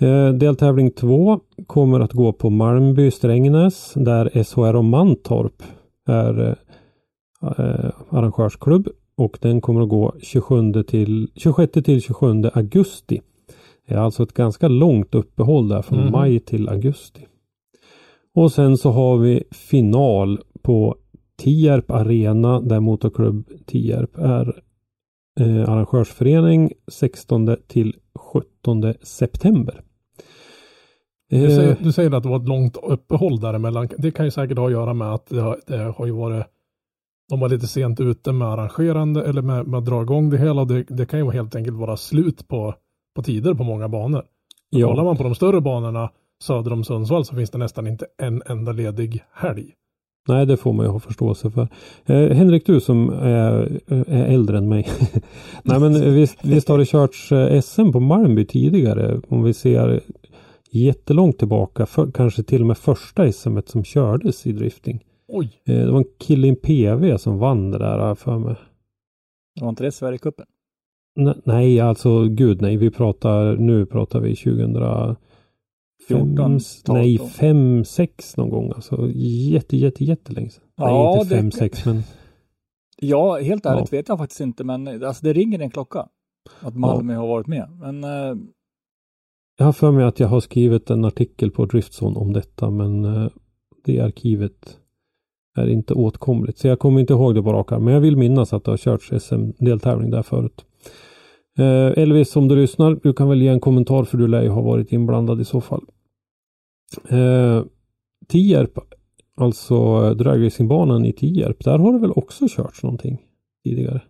Speaker 2: Eh, deltävling 2 kommer att gå på Malmby Strängnäs där SHR och Mantorp är eh, arrangörsklubb och den kommer att gå 27 till, 26 till 27 augusti. Det är alltså ett ganska långt uppehåll där från mm. maj till augusti. Och sen så har vi final på Tierp Arena där Motorklubb Tierp är eh, arrangörsförening 16 till 17 september.
Speaker 3: Du säger, eh. du säger, att det var ett långt uppehåll däremellan. Det kan ju säkert ha att göra med att det har, det har ju varit de var lite sent ute med arrangerande eller med, med att dra igång det hela. Det, det kan ju helt enkelt vara slut på, på tider på många banor. Ja. Kollar man på de större banorna söder om Sundsvall så finns det nästan inte en enda ledig helg.
Speaker 2: Nej, det får man ju ha förståelse för. Eh, Henrik, du som är, är äldre än mig. Nej, men visst, visst har det körts eh, SM på Malmby tidigare? Om vi ser jättelångt tillbaka, för, kanske till och med första SM som kördes i drifting.
Speaker 3: Oj!
Speaker 2: Eh, det var en kille i en PV som vann det där för mig.
Speaker 1: Var inte det Sverigecupen?
Speaker 2: Nej, alltså gud nej. Vi pratar, nu pratar vi 2000 14, nej, 5, 6 någon gång. Alltså jätte, jätte, jättelänge sedan. Ja, nej, inte 5, 6 men.
Speaker 1: Ja, helt ärligt ja. vet jag faktiskt inte, men alltså det ringer en klocka. Att Malmö ja. har varit med. Men eh...
Speaker 2: Jag har för mig att jag har skrivit en artikel på Driftzone om detta, men eh, det arkivet är inte åtkomligt. Så jag kommer inte ihåg det på rak Men jag vill minnas att det har körts SM-deltävling där förut. Eh, Elvis, om du lyssnar, du kan väl ge en kommentar för du lär ju ha varit inblandad i så fall. Eh, Tierp, alltså eh, dragracingbanan i Tierp, där har det väl också körts någonting tidigare?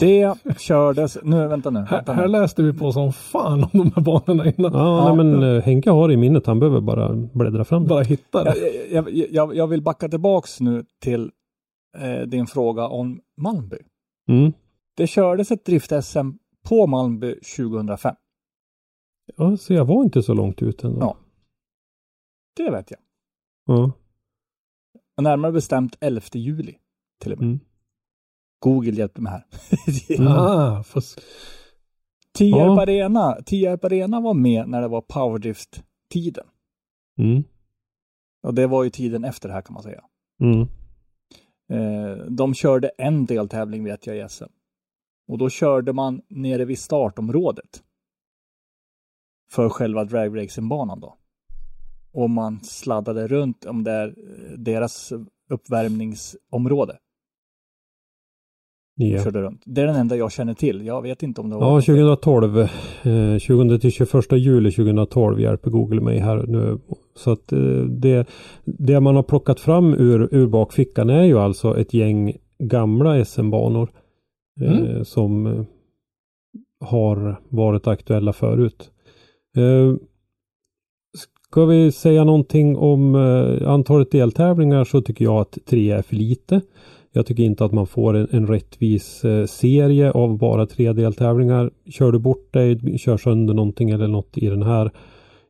Speaker 1: Det kördes, nu vänta nu. Vänta
Speaker 3: här, här, läste vi på som fan om de här banorna innan.
Speaker 2: Ja, ja. Nej, men uh, Henke har det i minnet, han behöver bara bläddra fram
Speaker 3: Bara hitta det.
Speaker 1: Jag, jag, jag vill backa tillbaks nu till eh, din fråga om Malmby.
Speaker 2: Mm.
Speaker 1: Det kördes ett drift-SM på Malmby 2005.
Speaker 2: Ja, så jag var inte så långt ut ändå.
Speaker 1: Ja. Det vet jag.
Speaker 2: Ja.
Speaker 1: närmare bestämt 11 juli till och med. Mm. Google hjälper mig här.
Speaker 3: ah, fast...
Speaker 1: Tierp ja. Arena. Tierp Arena var med när det var powerdrift-tiden.
Speaker 2: Mm.
Speaker 1: Och det var ju tiden efter det här kan man säga.
Speaker 2: Mm.
Speaker 1: Eh, de körde en deltävling vet jag i SM. Och då körde man nere vid startområdet. För själva dragracingbanan då. Och man sladdade runt om det är eh, deras uppvärmningsområde.
Speaker 2: Yeah.
Speaker 1: Körde runt. Det är den enda jag känner till. Jag vet inte om det var...
Speaker 2: Ja, 2012. Eh, 20 till 21 juli 2012 hjälper Google mig här nu. Så att eh, det, det man har plockat fram ur, ur bakfickan är ju alltså ett gäng gamla SM-banor. Eh, mm. som eh, har varit aktuella förut. Eh, ska vi säga någonting om eh, antalet deltävlingar så tycker jag att tre är för lite. Jag tycker inte att man får en, en rättvis eh, serie av bara tre deltävlingar. Kör du bort dig, kör sönder någonting eller något i den här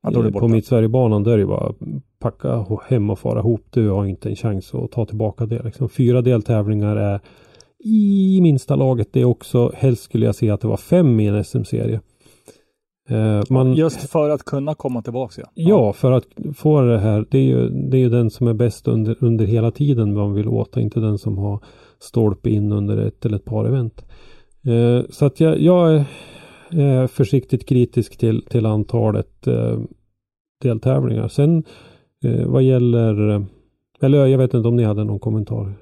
Speaker 2: ja, på mitt Sverigebanan då är det bara packa hem och fara ihop. Du har inte en chans att ta tillbaka det. Liksom. Fyra deltävlingar är i minsta laget det också. Helst skulle jag se att det var fem i en SM-serie.
Speaker 1: Eh, man, Just för att kunna komma tillbaka ja.
Speaker 2: Ja, för att få det här. Det är ju, det är ju den som är bäst under, under hela tiden man vill åt. Inte den som har stolpe in under ett eller ett par event. Eh, så att jag, jag är försiktigt kritisk till, till antalet eh, deltävlingar. Sen vad gäller, eller jag vet inte om ni hade någon kommentar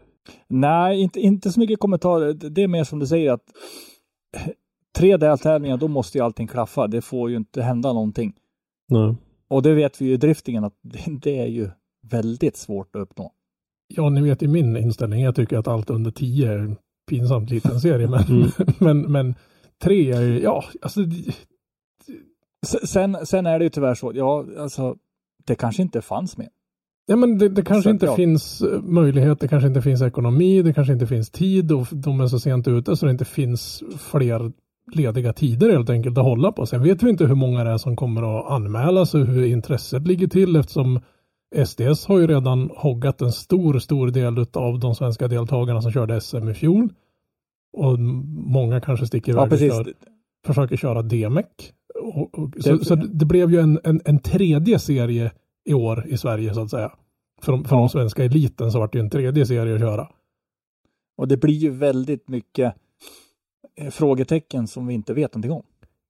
Speaker 1: Nej, inte, inte så mycket kommentarer. Det är mer som du säger att tre deltävlingar, då måste ju allting klaffa. Det får ju inte hända någonting.
Speaker 2: Nej.
Speaker 1: Och det vet vi ju i driftingen att det, är ju väldigt svårt att uppnå.
Speaker 3: ja, ni vet ju min inställning. Jag tycker att allt under 10 är en pinsamt liten serie. Men,
Speaker 2: Mm.
Speaker 3: men, men tre är ju, ja, alltså
Speaker 1: Sen, sen är det ju tyvärr så, ja, alltså, det kanske inte fanns med.
Speaker 3: Ja men det, det kanske
Speaker 1: Så,
Speaker 3: inte
Speaker 1: ja.
Speaker 3: finns eh, möjlighet, det kanske inte finns ekonomi, det kanske inte finns tid och de är så sent ute så det inte finns fler lediga tider helt enkelt att hålla på. Sen vet vi inte hur många det är som kommer att anmälas och hur intresset ligger till eftersom SDS har ju redan hoggat en stor, stor del av de svenska deltagarna som körde SM i fjol. Och många kanske sticker
Speaker 1: Ja,
Speaker 3: iväg och
Speaker 1: precis.
Speaker 3: kör, försöker köra DMEC. Och, och, så,
Speaker 1: Det-
Speaker 3: så det blev ju en, en, en tredje serie i år i Sverige så att säga. För de, för de svenska eliten så vart det ju en tredje serie att köra.
Speaker 1: Och det blir ju väldigt mycket frågetecken som vi inte vet någonting om.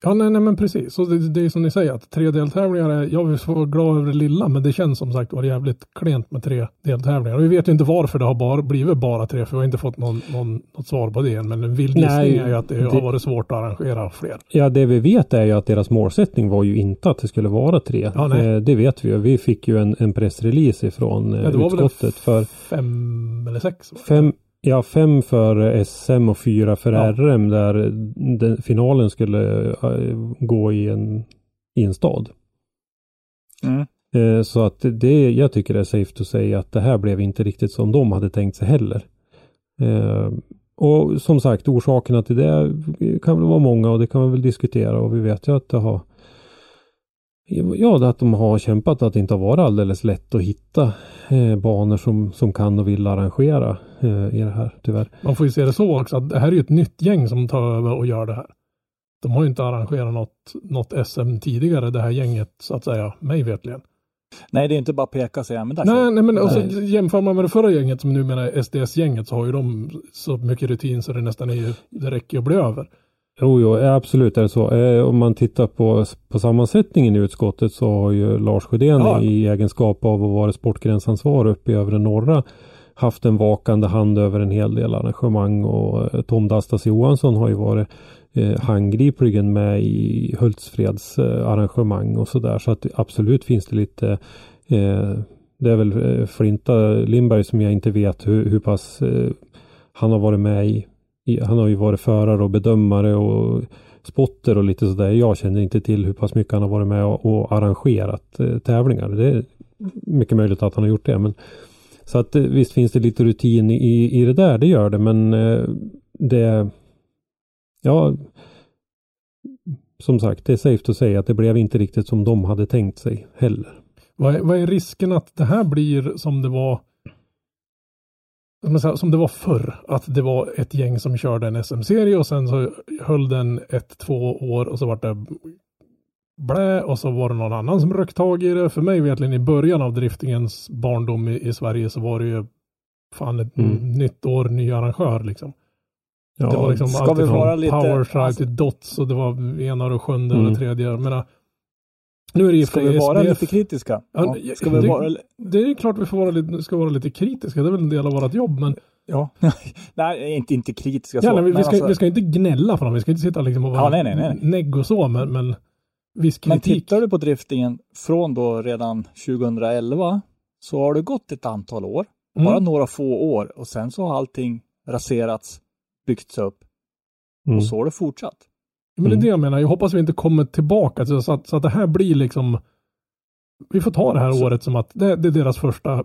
Speaker 3: Ja, nej, nej men precis. Så det, det är som ni säger att tre deltävlingar är, jag vill vara glad över det lilla, men det känns som sagt var jävligt klent med tre deltävlingar. Och vi vet ju inte varför det har bara, blivit bara tre, för vi har inte fått någon, någon, något svar på det än. Men en vild gissning är ju att det,
Speaker 2: det-
Speaker 3: har varit svårt att arrangera fler.
Speaker 2: Ja, det vi vet är ju att deras målsättning var ju inte att det skulle vara tre.
Speaker 3: Ja, nej.
Speaker 2: Eh, det vet vi ju. Vi fick ju en, en pressrelease ifrån eh,
Speaker 3: Ja, det var väl en
Speaker 2: utskottet för
Speaker 3: Fem eller sex?
Speaker 2: fem, ja, fem för SM och fyra för
Speaker 3: Ja.
Speaker 2: RM där den, finalen skulle gå i en, i en stad.
Speaker 1: Mm.
Speaker 2: Eh, Så att det, jag tycker det är safe to säga att det här blev inte riktigt som de hade tänkt sig heller. Eh, Och som sagt orsakerna till det kan väl vara många och det kan man väl diskutera och vi vet ju att det har Ja, det att de har kämpat att det inte har varit alldeles lätt att hitta eh, banor som, som kan och vill arrangera eh, i det här tyvärr.
Speaker 3: Man får ju se det så också att det här är ju ett nytt gäng som tar över och gör det här. De har ju inte arrangerat något, något SM tidigare, det här gänget så att säga, mig vetligen.
Speaker 1: Nej, det är inte bara peka och säga, men där
Speaker 3: Nej, nej men
Speaker 1: Nej.
Speaker 3: alltså, jämför man med det förra gänget som numera är SDS-gänget så har ju de så mycket rutin så det nästan är ju, det räcker ju att bli över.
Speaker 2: Jo, jo, absolut är det så. Eh, om man tittar på, på sammansättningen i utskottet så har ju Lars Sjödén
Speaker 3: Ja.
Speaker 2: i egenskap av att vara sportgränsansvarig uppe i övre norra haft en vakande hand över en hel del arrangemang och eh, Tom Dastas Johansson har ju varit eh, handgripligen med i Hultsfreds eh, arrangemang och sådär. Så att absolut finns det lite eh, det är väl eh, Flinta Lindberg som jag inte vet hur, hur pass eh, han har varit med i- han har ju varit förare och bedömare och spotter och lite sådär. Jag känner inte till hur pass mycket han har varit med och, och arrangerat eh, tävlingar. Det är mycket möjligt att han har gjort det. Men, så att eh, visst finns det lite rutin i, i det där, det gör det. Men eh, det... Ja... Som sagt, det är safe att säga att det blev inte riktigt som de hade tänkt sig heller.
Speaker 3: Vad är, vad är risken att det här blir som det var som det var förr, att det var ett gäng som körde en SM-serie och sen så höll den ett, två år och så vart det blä och så var det någon annan som rökt tag i det. För mig vetligen i början av driftingens barndom i, i Sverige så var det ju fan ett
Speaker 2: Mm.
Speaker 3: nytt år, ny arrangör liksom.
Speaker 2: Ja,
Speaker 3: det var liksom
Speaker 1: ska
Speaker 3: allt
Speaker 1: vi
Speaker 3: ifrån
Speaker 1: vara lite-
Speaker 3: Powerstride
Speaker 1: alltså-
Speaker 3: till Dots och det var ena och sjunde och
Speaker 2: Mm.
Speaker 3: det tredje. Jag menar, nu är det
Speaker 1: Ska vi vara lite kritiska?
Speaker 3: Ja,
Speaker 1: Ja, ska vi
Speaker 3: det-
Speaker 1: vara...
Speaker 3: Det är klart vi får vara lite, ska vara lite kritiska, det är väl en del av vårt jobb. Men
Speaker 1: Ja. nej, inte, inte kritiska så.
Speaker 3: ja, nej, vi,
Speaker 1: men
Speaker 3: vi, ska,
Speaker 1: alltså-
Speaker 3: vi ska inte gnälla på dem, vi ska inte sitta liksom och vara
Speaker 1: Ja, nej, nej, nej.
Speaker 3: negg och så, men, men viss
Speaker 1: Men
Speaker 3: kritik.
Speaker 1: tittar du på driftingen från då redan 2011 så har det gått ett antal år.
Speaker 3: Mm.
Speaker 1: Bara några få år och sen så har allting raserats, byggts upp
Speaker 2: Mm.
Speaker 1: och så har det fortsatt.
Speaker 3: Men det är det jag menar, jag hoppas vi inte kommer tillbaka till så att, så att det här blir liksom vi får ta det här
Speaker 1: Så-
Speaker 3: året som att det, det är deras första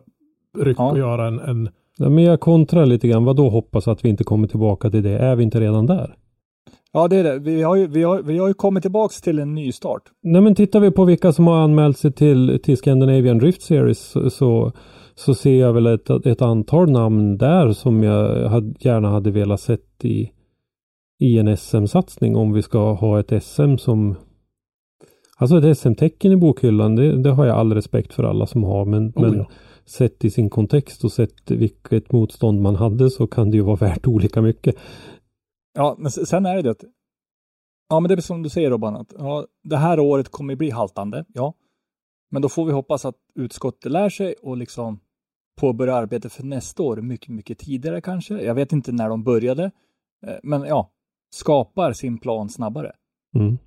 Speaker 3: ryck
Speaker 1: Ja.
Speaker 3: att göra en, en
Speaker 2: Ja, men jag kontrar lite grann. Vad då hoppas att vi inte kommer tillbaka till det? Är vi inte redan där?
Speaker 1: Ja, det är det. Vi har ju, vi har, vi har ju kommit tillbaks till en ny start.
Speaker 2: Nej men tittar vi på vilka som har anmält sig till, till Scandinavian Drift Series så, så, så ser jag väl ett, ett antal namn där som jag hade, gärna hade velat sett i, i en SM-satsning om vi ska ha ett SM som Alltså ett SM-tecken i bokhyllan, det, det har jag all respekt för alla som har men,
Speaker 3: Oh,
Speaker 2: men
Speaker 3: ja.
Speaker 2: sett i sin kontext och sett vilket motstånd man hade så kan det ju vara värt olika mycket.
Speaker 1: Ja, men sen är det att Ja, men det är som du säger Robban, att ja, det här året kommer bli haltande, ja. Men då får vi hoppas att utskottet lär sig och liksom påbörja arbetet för nästa år mycket, mycket tidigare kanske. Jag vet inte när de började, eh, men ja, skapar sin plan snabbare.
Speaker 2: Mm.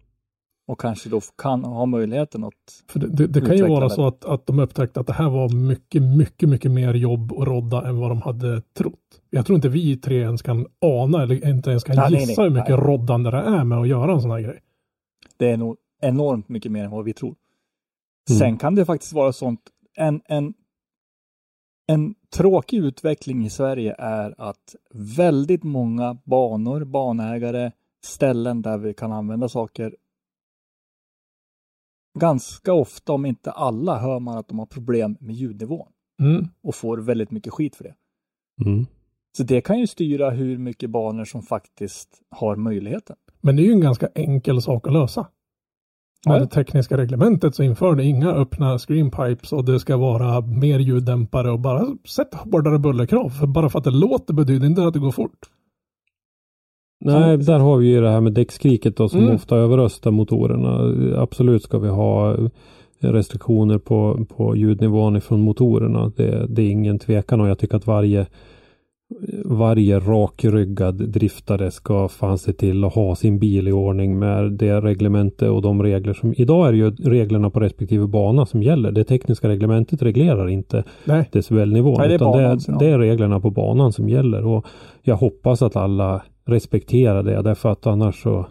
Speaker 1: Och kanske då kan ha möjligheten att
Speaker 3: För det, det, det kan ju vara
Speaker 1: det.
Speaker 3: så att, att de upptäckte att det här var mycket, mycket, mycket mer jobb att rodda än vad de hade trott. Jag tror inte vi tre ens kan ana eller inte ens kan
Speaker 1: Nej, nej,
Speaker 3: gissa
Speaker 1: nej.
Speaker 3: hur mycket
Speaker 1: Nej.
Speaker 3: roddande det är med att göra en sån här grej.
Speaker 1: det är nog enormt mycket mer än vad vi tror.
Speaker 2: Mm.
Speaker 1: Sen kan det faktiskt vara sånt, en, en, en tråkig utveckling i Sverige är att väldigt många banor, banägare, ställen där vi kan använda saker ganska ofta, om inte alla, hör man att de har problem med ljudnivån
Speaker 3: Mm.
Speaker 1: och får väldigt mycket skit för det.
Speaker 2: Mm.
Speaker 1: Så det kan ju styra hur mycket banor som faktiskt har möjligheten.
Speaker 3: Men det är ju en ganska enkel sak att lösa. Med
Speaker 1: Ja.
Speaker 3: det tekniska reglementet så inför det inga öppna screenpipes och det ska vara mer ljuddämpare och bara sätt hårdare bullerkrav. För bara för att det låter betyder inte att det går fort.
Speaker 2: Nej, där har vi ju det här med däckskriket då som
Speaker 3: Mm.
Speaker 2: ofta överröstar motorerna. Absolut ska vi ha restriktioner på, på ljudnivån ifrån motorerna. Det, det är ingen tvekan och jag tycker att varje varje rakryggad driftare ska fan se till att ha sin bil i ordning med det reglemente och de regler som idag är det ju reglerna på respektive bana som gäller. Det tekniska reglementet reglerar inte
Speaker 3: Nej,
Speaker 2: decibelnivån.
Speaker 1: Nej, det
Speaker 2: det, är, det är reglerna på banan som gäller. Och jag hoppas att alla respekterar det. Därför att annars så,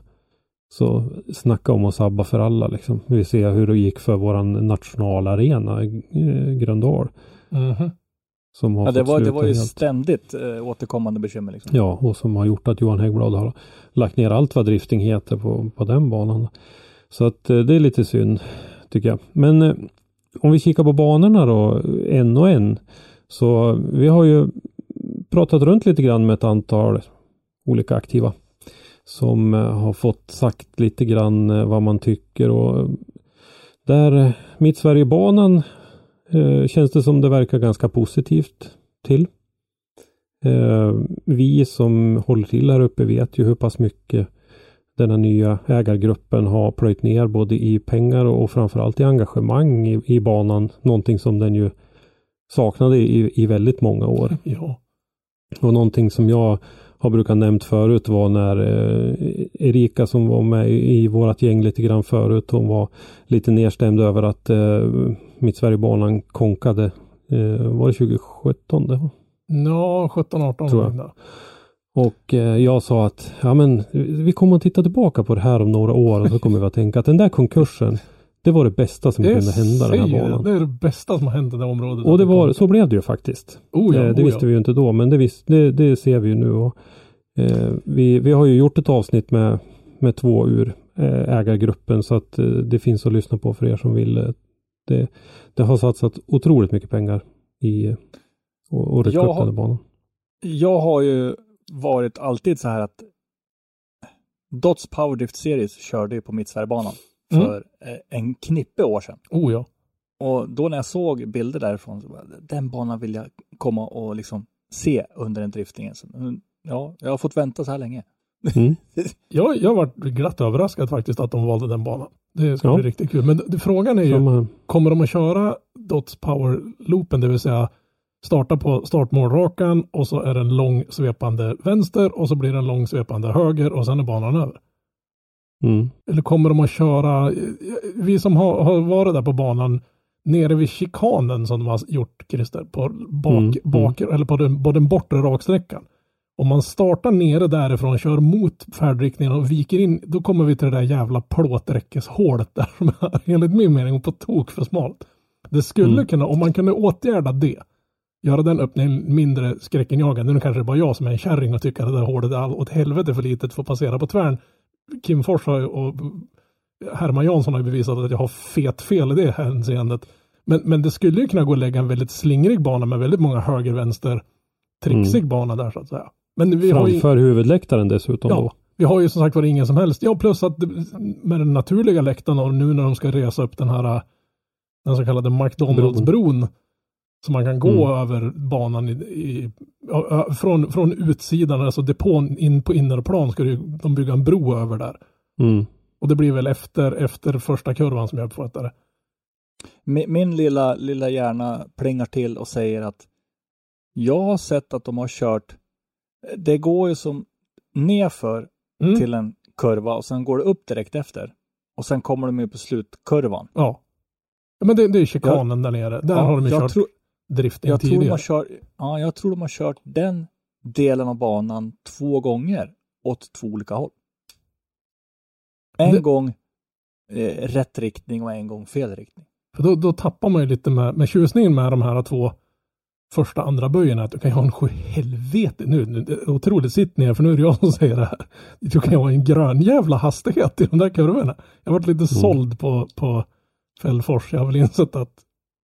Speaker 2: så snacka om att sabba för alla. Liksom. Vi ser hur det gick för våran nationalarena eh, Gröndal.
Speaker 3: Mhm.
Speaker 2: Som har
Speaker 1: Ja, det, var, det var ju
Speaker 2: helt.
Speaker 1: ständigt eh, återkommande bekymmer. Liksom.
Speaker 2: Ja, och som har gjort att Johan Häggblad har lagt ner allt vad drifting heter på, på den banan. Så att eh, det är lite synd tycker jag. Men eh, om vi kikar på banorna då, en och en. Så vi har ju pratat runt lite grann med ett antal olika aktiva. Som eh, har fått sagt lite grann eh, vad man tycker och där eh, Mittsverigebanan eh, känns det som det verkar ganska positivt till. Eh, vi som håller till här uppe vet ju hur pass mycket den här nya ägargruppen har plöjt ner både i pengar och framförallt i engagemang i, i banan. Någonting som den ju saknade i, i väldigt många år.
Speaker 3: ja.
Speaker 2: Och någonting som jag har brukat nämnt förut var när eh, Erika som var med i, i vårat gäng lite grann förut. Hon var lite nedstämd över att eh, Mittsverigebanan konkade. Eh, var det 2017? Det var?
Speaker 3: Ja, 17-18
Speaker 2: Tror jag. Och eh, jag sa att ja, men, vi kommer att titta tillbaka på det här om några år och så kommer vi att tänka att den där konkursen det var det bästa som kunde hända den här banan.
Speaker 3: Det är det bästa som har hänt i det området.
Speaker 2: Och det var, så blev det ju faktiskt.
Speaker 3: Oh ja,
Speaker 2: Eh, det
Speaker 3: oh
Speaker 2: visste
Speaker 3: ja.
Speaker 2: vi ju inte då men det, vis, det, det ser vi ju nu. Och, eh, vi, vi har ju gjort ett avsnitt med, med två ur eh, ägargruppen så att eh, det finns att lyssna på för er som vill. Det, det har satsat otroligt mycket pengar i eh, och,
Speaker 1: Jag har-
Speaker 2: banan.
Speaker 1: Jag har ju varit alltid så här att Dots Powerdrift Series körde ju på Mittsverigebanan
Speaker 3: Mm.
Speaker 1: för eh, en knippe år sedan.
Speaker 3: Oh ja.
Speaker 1: Och då när jag såg bilder därifrån, så bara, den banan vill jag komma och liksom se under den driftningen. Så, mm, ja, jag har fått vänta så här länge.
Speaker 2: Mm.
Speaker 3: Jag, jag varit glatt överraskad faktiskt att de valde den banan. Det ska
Speaker 2: Ja.
Speaker 3: bli riktigt kul. Men frågan är ju,
Speaker 2: här.
Speaker 3: kommer de att köra Dots Power Loopen, det vill säga starta på startmålrakan och så är det en lång svepande vänster och så blir det en lång svepande höger och sen är banan över.
Speaker 2: Mm.
Speaker 3: Eller kommer de att köra, vi som har, har varit där på banan nere vid chikanen som de har gjort Christer, på bak,
Speaker 2: Mm,
Speaker 3: bak eller på den, på den bortre raksträckan. Om man startar nere därifrån, kör mot färdriktningen och viker in, då kommer vi till det där jävla plåträckeshålet där som är enligt min mening på tok för smalt. Det skulle
Speaker 2: Mm.
Speaker 3: kunna, om man kunde åtgärda det, göra den öppningen mindre skräckinjagande. Nu kanske det bara jag som är en kärring och tycker att det där hålet är all- åt helvete för litet för att passera på tvären. Kim Fors och Herman Jansson har ju bevisat att jag har fet fel i det hänseendet. Men, men det skulle ju kunna gå att lägga en väldigt slingrig bana med väldigt många höger-vänster trixig bana där så att säga. Men vi har ju,
Speaker 2: Framför huvudläktaren dessutom
Speaker 3: ja,
Speaker 2: då.
Speaker 3: vi har ju som sagt var ingen som helst. Ja, plus att med den naturliga läktaren och nu när de ska resa upp den här den så kallade McDonalds-bron så man kan gå
Speaker 2: Mm.
Speaker 3: över banan i, i, från, från utsidan, alltså depån in på innerplan ska ju, de bygga en bro över där.
Speaker 2: Mm.
Speaker 3: Och det blir väl efter, efter första kurvan som jag uppfattar det.
Speaker 1: Min, min lilla, lilla hjärna plingar till och säger att jag har sett att de har kört, det går ju som nerför
Speaker 3: Mm.
Speaker 1: till en kurva och sen går det upp direkt efter. och sen kommer de ju på slutkurvan.
Speaker 3: Ja. men det, det är chikanen där nere. Där
Speaker 1: Ja,
Speaker 3: har de ju
Speaker 1: jag
Speaker 3: kört
Speaker 1: tror-
Speaker 3: drifting
Speaker 1: Jag tror, de
Speaker 3: tidigare.
Speaker 1: kört, ja, jag tror de har kört den delen av banan två gånger åt två olika håll. En
Speaker 3: Det-
Speaker 1: gång eh, rätt riktning och en gång fel riktning.
Speaker 3: För då, då tappar man ju lite med, med tjusningen med de här två första andra böjerna. Att du kan ju ha en sjuhelvete nu, nu det är otroligt sitt ner för nu är det jag som säger det här. Du kan ju ha en grön jävla hastighet i de där kurvorna. Jag har varit lite såld på, på Fällfors. Jag har väl insett att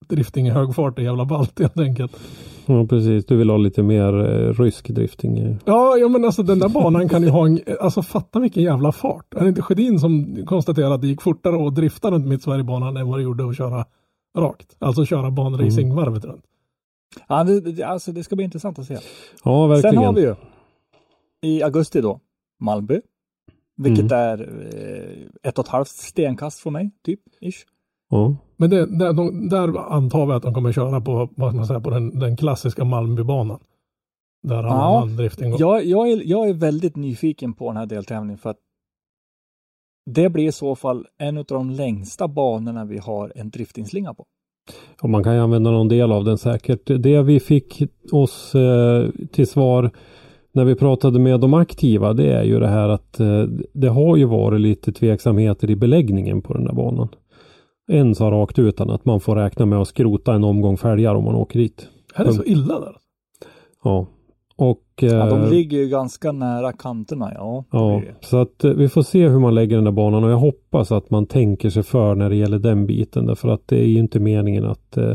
Speaker 3: drifting i hög fart är jävla ballt helt enkelt.
Speaker 2: Ja, precis. Du vill ha lite mer eh, rysk drifting.
Speaker 3: Ja, ja, men alltså den där banan kan ju ha en, alltså fatta vilken jävla fart. Är det inte Sjödin som konstaterade att det gick fortare att drifta runt Mittsverigebanan än vad det gjorde att köra rakt? Alltså köra banracing varvet runt.
Speaker 1: Ja, det, alltså det ska bli intressant att se.
Speaker 2: Ja, verkligen.
Speaker 1: Sen har vi ju i augusti då Malmö. Vilket
Speaker 2: Mm.
Speaker 1: är eh, ett och ett halvt stenkast från mig, typ. Ish.
Speaker 2: Ja.
Speaker 3: Men det, där, de, där antar vi att de kommer köra på, vad ska man säga, på den, den klassiska Malmöbanan. Där alla
Speaker 1: Ja,
Speaker 3: man drifting går.
Speaker 1: Jag, jag, är, jag är väldigt nyfiken på den här deltävlingen för att det blir i så fall en av de längsta banorna vi har en driftingslinga på.
Speaker 2: Och man kan ju använda någon del av den säkert. Det vi fick oss eh, till svar när vi pratade med de aktiva det är ju det här att eh, det har ju varit lite tveksamheter i beläggningen på den där banan. En sa rakt utan att man får räkna med att skrota en omgång fälgar om man åker dit.
Speaker 3: Här är det så illa där.
Speaker 2: Ja. Och
Speaker 1: Ja, de
Speaker 2: eh,
Speaker 1: ligger ju ganska nära kanterna, ja.
Speaker 2: Ja, så att eh, vi får se hur man lägger den där banan och jag hoppas att man tänker sig för när det gäller den biten därför att det är ju inte meningen att eh,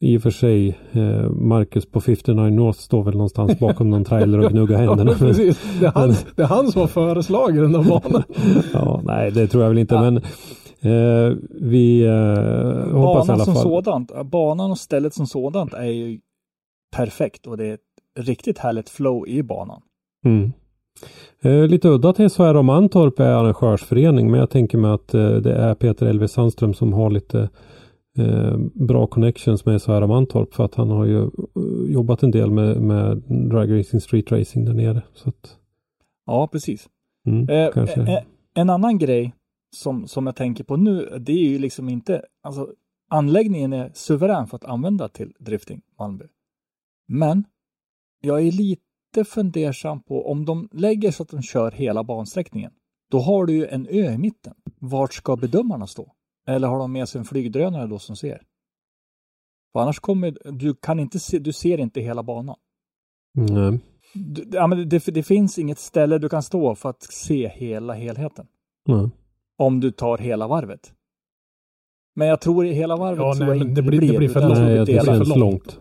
Speaker 2: i och för sig eh, Marcus på 59 North står väl någonstans bakom någon trailer och gnuggar
Speaker 3: Ja,
Speaker 2: händerna.
Speaker 3: precis. Det är, han, det är han som har föreslagit den där banan.
Speaker 2: ja, nej, det tror jag väl inte, men eh, vi eh, hoppas i
Speaker 1: Banan
Speaker 2: alla
Speaker 1: som
Speaker 2: fall.
Speaker 1: sådant, banan och stället som sådant är ju perfekt och det är riktigt härligt flow i banan.
Speaker 2: Mm. Eh, lite udda till SHR och Mantorp är arrangörsförening men jag tänker mig att eh, det är Peter Elvis Sandström som har lite eh, bra connections med SHR och Mantorp för att han har ju eh, jobbat en del med, med drag racing, street racing där nere. Så att,
Speaker 1: Ja, precis.
Speaker 2: mm,
Speaker 1: Eh,
Speaker 2: kanske.
Speaker 1: eh, en annan grej som, som jag tänker på nu, det är ju liksom inte, alltså anläggningen är suverän för att använda till drifting Malmö. Men jag är lite fundersam på om de lägger så att de kör hela bansträckningen. Då har du ju en ö i mitten. Vart ska bedömarna stå? Eller har de med sig en flygdrönare då som ser? För annars kommer, du kan inte se, du ser inte hela banan.
Speaker 2: Nej.
Speaker 1: Du, ja, men det, det finns inget ställe du kan stå för att se hela helheten.
Speaker 2: Nej.
Speaker 1: Om du tar hela varvet. Men jag tror i hela varvet
Speaker 3: Ja,
Speaker 1: tror
Speaker 3: nej, det blir- det blir för
Speaker 2: Nej,
Speaker 1: det delar.
Speaker 3: för långt.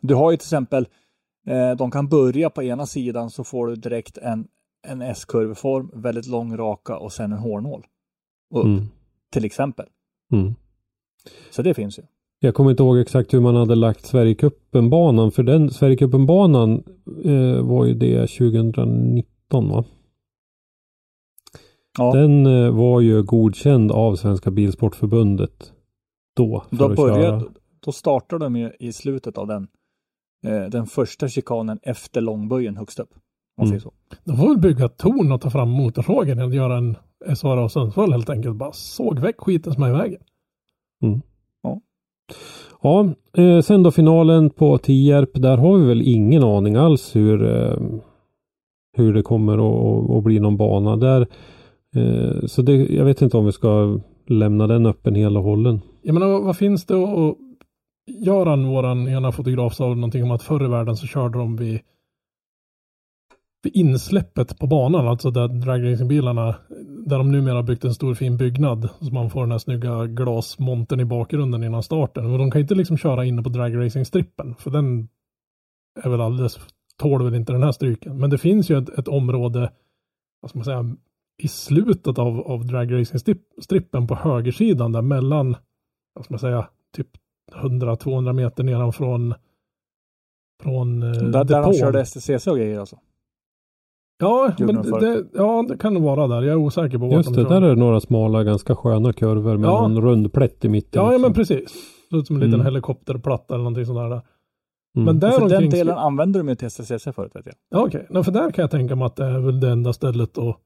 Speaker 1: Du har ju till exempel, de kan börja på ena sidan så får du direkt en, en S-kurvform, väldigt lång raka och sen en hårnål. Upp,
Speaker 2: Mm.
Speaker 1: till exempel.
Speaker 2: Mm.
Speaker 1: Så det finns ju.
Speaker 2: Jag kommer inte ihåg exakt hur man hade lagt Sverigecupen-banan för den Sverigecupen-banan eh, var ju det 2019 va?
Speaker 1: Ja,
Speaker 2: Den eh, var ju godkänd av Svenska Bilsportförbundet då. För
Speaker 1: då,
Speaker 2: köra.
Speaker 1: då startar de ju i slutet av den, eh, den första chikanen efter långböjen högst upp. Om man
Speaker 2: Mm.
Speaker 1: säger så.
Speaker 3: De får väl bygga torn och ta fram motorsågen eller göra en och Sundsvall helt enkelt. Bara såg väck skiten som är i vägen.
Speaker 2: Ja, eh, sen då finalen på Tierp. Där har vi väl ingen aning alls hur, eh, hur det kommer att, att bli någon bana där. Eh, så det, jag vet inte om vi ska lämna den öppen hela hållen.
Speaker 3: Jag menar, vad finns det och Göran, våran ena fotograf, sa någonting om att förr i världen så körde de vid, vid insläppet på banan, alltså där dragracingbilarna, där de numera har byggt en stor fin byggnad, så man får den här snygga glasmonten i bakgrunden innan starten. Och de kan inte liksom köra inne på dragracingstrippen, för den är väl alldeles, tål väl inte den här stryken. Men det finns ju ett, ett område, vad ska man säga, i slutet av, av dragracingstrippen på högersidan där mellan, vad ska man säga, typ 100-200 meter nedanfrån från eh,
Speaker 1: Där, där de körde STCC och grejer alltså.
Speaker 3: Ja,
Speaker 1: Gjorde
Speaker 3: men
Speaker 1: de
Speaker 3: det, ja, det kan nog vara där. Jag är osäker på vart
Speaker 2: Just
Speaker 3: de
Speaker 2: det,
Speaker 3: kör.
Speaker 2: där är det några smala ganska sköna kurvor med
Speaker 3: Ja.
Speaker 2: någon rund plätt i mitten.
Speaker 3: Ja, ja,
Speaker 2: liksom.
Speaker 3: men precis. Det ser ut som en liten
Speaker 2: Mm.
Speaker 3: helikopterplatta eller någonting sådär. Där.
Speaker 2: Mm.
Speaker 3: Men där
Speaker 1: För den delen använder de ju till STCC förut vet jag.
Speaker 3: Ja, okej. Nej, för där kan jag tänka mig att det är väl det enda stället att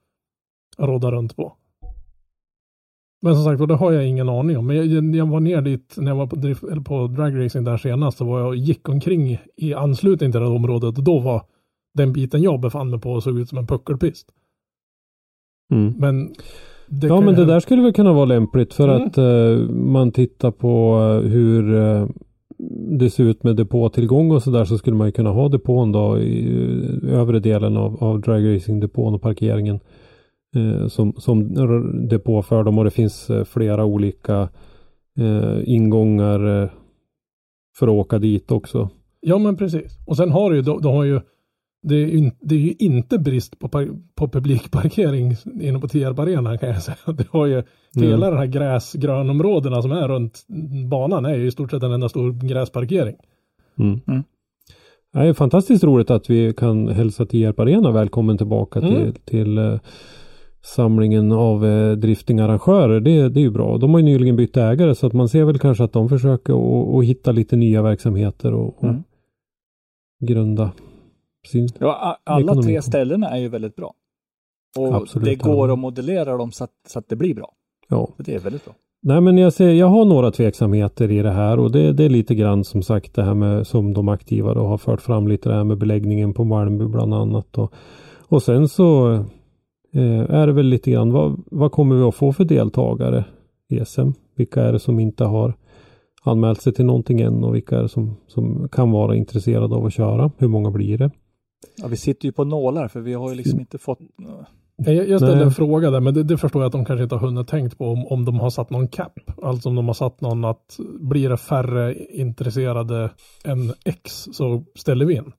Speaker 3: rodda runt på. Men som sagt, och det har jag ingen aning om. Men jag, jag var ner dit när jag var på, drift, eller på dragracing där senast. Så var jag och gick omkring i anslutning till det området. Och då var den biten jag befann mig på såg ut som en puckelpist.
Speaker 2: Mm.
Speaker 3: Men
Speaker 2: Ja men det där skulle väl kunna vara lämpligt för
Speaker 3: Mm.
Speaker 2: att eh, man tittar på eh, hur eh, det ser ut med depåtillgång och sådär så skulle man ju kunna ha depån då i eh, övre delen av, av dragracing-depån och parkeringen som, som r- depå för dem och det finns eh, flera olika eh, ingångar eh, för att åka dit också.
Speaker 3: Ja men precis. Och sen har du ju, de, de har ju det är, ju, det är ju inte brist på, på publikparkering inne på Tierp Arena kan jag säga. Det har ju hela den här gräsgrönområdena som är runt banan är ju i stort sett en enda stor gräsparkering.
Speaker 2: Mm.
Speaker 1: Mm.
Speaker 2: Det är fantastiskt roligt att vi kan hälsa Tierp Arena välkommen tillbaka
Speaker 3: Mm.
Speaker 2: till, till eh, samlingen av eh, driftingarrangörer. Det, det är ju bra. De har ju nyligen bytt ägare så att man ser väl kanske att de försöker att- hitta lite nya verksamheter och, och
Speaker 1: Mm.
Speaker 2: grunda sin...
Speaker 1: Ja, alla
Speaker 2: Ekonomi.
Speaker 1: tre ställena är ju väldigt bra. Och
Speaker 2: Absolut,
Speaker 1: det går
Speaker 2: ja.
Speaker 1: att modellera dem så att, så att det blir bra.
Speaker 2: Ja.
Speaker 1: Så det är väldigt bra.
Speaker 2: Nej men jag, ser, jag har några tveksamheter i det här och det, det är lite grann som sagt det här med som de aktiva då har fört fram lite det här med beläggningen på Malmö bland annat. Och, och sen så är det väl lite grann vad, vad kommer vi att få för deltagare i SM? Vilka är det som inte har anmält sig till någonting än och vilka är det som, som kan vara intresserade av att köra? Hur många blir det?
Speaker 1: Ja, vi sitter ju på nålar för vi har ju liksom inte fått...
Speaker 3: Jag, jag ställde
Speaker 2: Nej.
Speaker 3: en fråga där men det, det förstår jag att de kanske inte har hunnit tänkt på om, om de har satt någon cap. Alltså om de har satt någon att blir det färre intresserade än X så ställer vi in.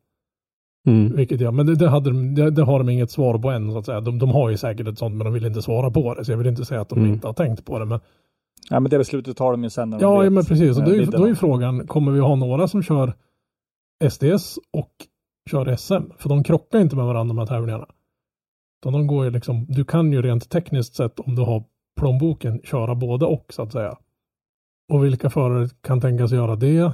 Speaker 2: Mm.
Speaker 3: Vilket jag, men det, det, hade, de- det, det har de inget svar på än så att säga. De, de har ju säkert ett sånt men de vill inte svara på det. Så jag vill inte säga att de
Speaker 2: Mm.
Speaker 3: inte har tänkt på det. Men,
Speaker 1: Ja, men det beslutet tar de ju sen när de
Speaker 3: ja,
Speaker 1: vet,
Speaker 3: ja men precis. Och
Speaker 1: eh,
Speaker 3: då, är,
Speaker 1: vidden
Speaker 3: då är frågan, kommer vi ha några som kör SDS och kör SM? För de krockar inte med varandra de här tävlingarna. Utan de går ju liksom, du kan ju rent tekniskt sett om du har plånboken köra både och så att säga. Och vilka förare kan tänkas göra det?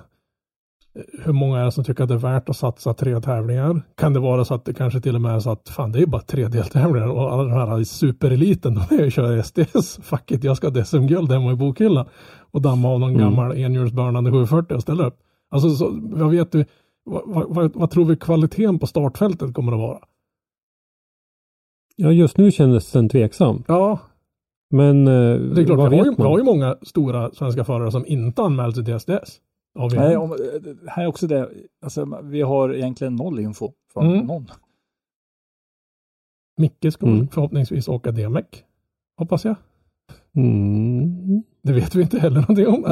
Speaker 3: Hur många är det som tycker att det är värt att satsa tre tävlingar? Kan det vara så att det kanske till och med är så att fan det är bara tre deltävlingar och alla de här supereliten de är ju kör SDS. Fuck it, jag ska ha SM-guld hemma i bokhyllan. Och damma av någon
Speaker 2: Mm.
Speaker 3: gammal enhjulsburnande 740 och ställa upp. Alltså så, vad vet du, vad, vad, vad, tror vi kvaliteten på startfältet kommer att vara?
Speaker 2: Ja just nu kändes den tveksam.
Speaker 3: Ja,
Speaker 2: Men eh,
Speaker 3: det är klart,
Speaker 2: vad
Speaker 3: vi har, ju, vi har ju många stora svenska förare som inte anmält sig till SDS.
Speaker 1: Nej, om, eh, här är också det, alltså, vi har egentligen noll info från
Speaker 3: Mm.
Speaker 1: någon.
Speaker 3: Micke ska
Speaker 2: Mm.
Speaker 3: förhoppningsvis åka DMEC. Hoppas jag.
Speaker 2: Mm.
Speaker 3: Det vet vi inte heller någonting om.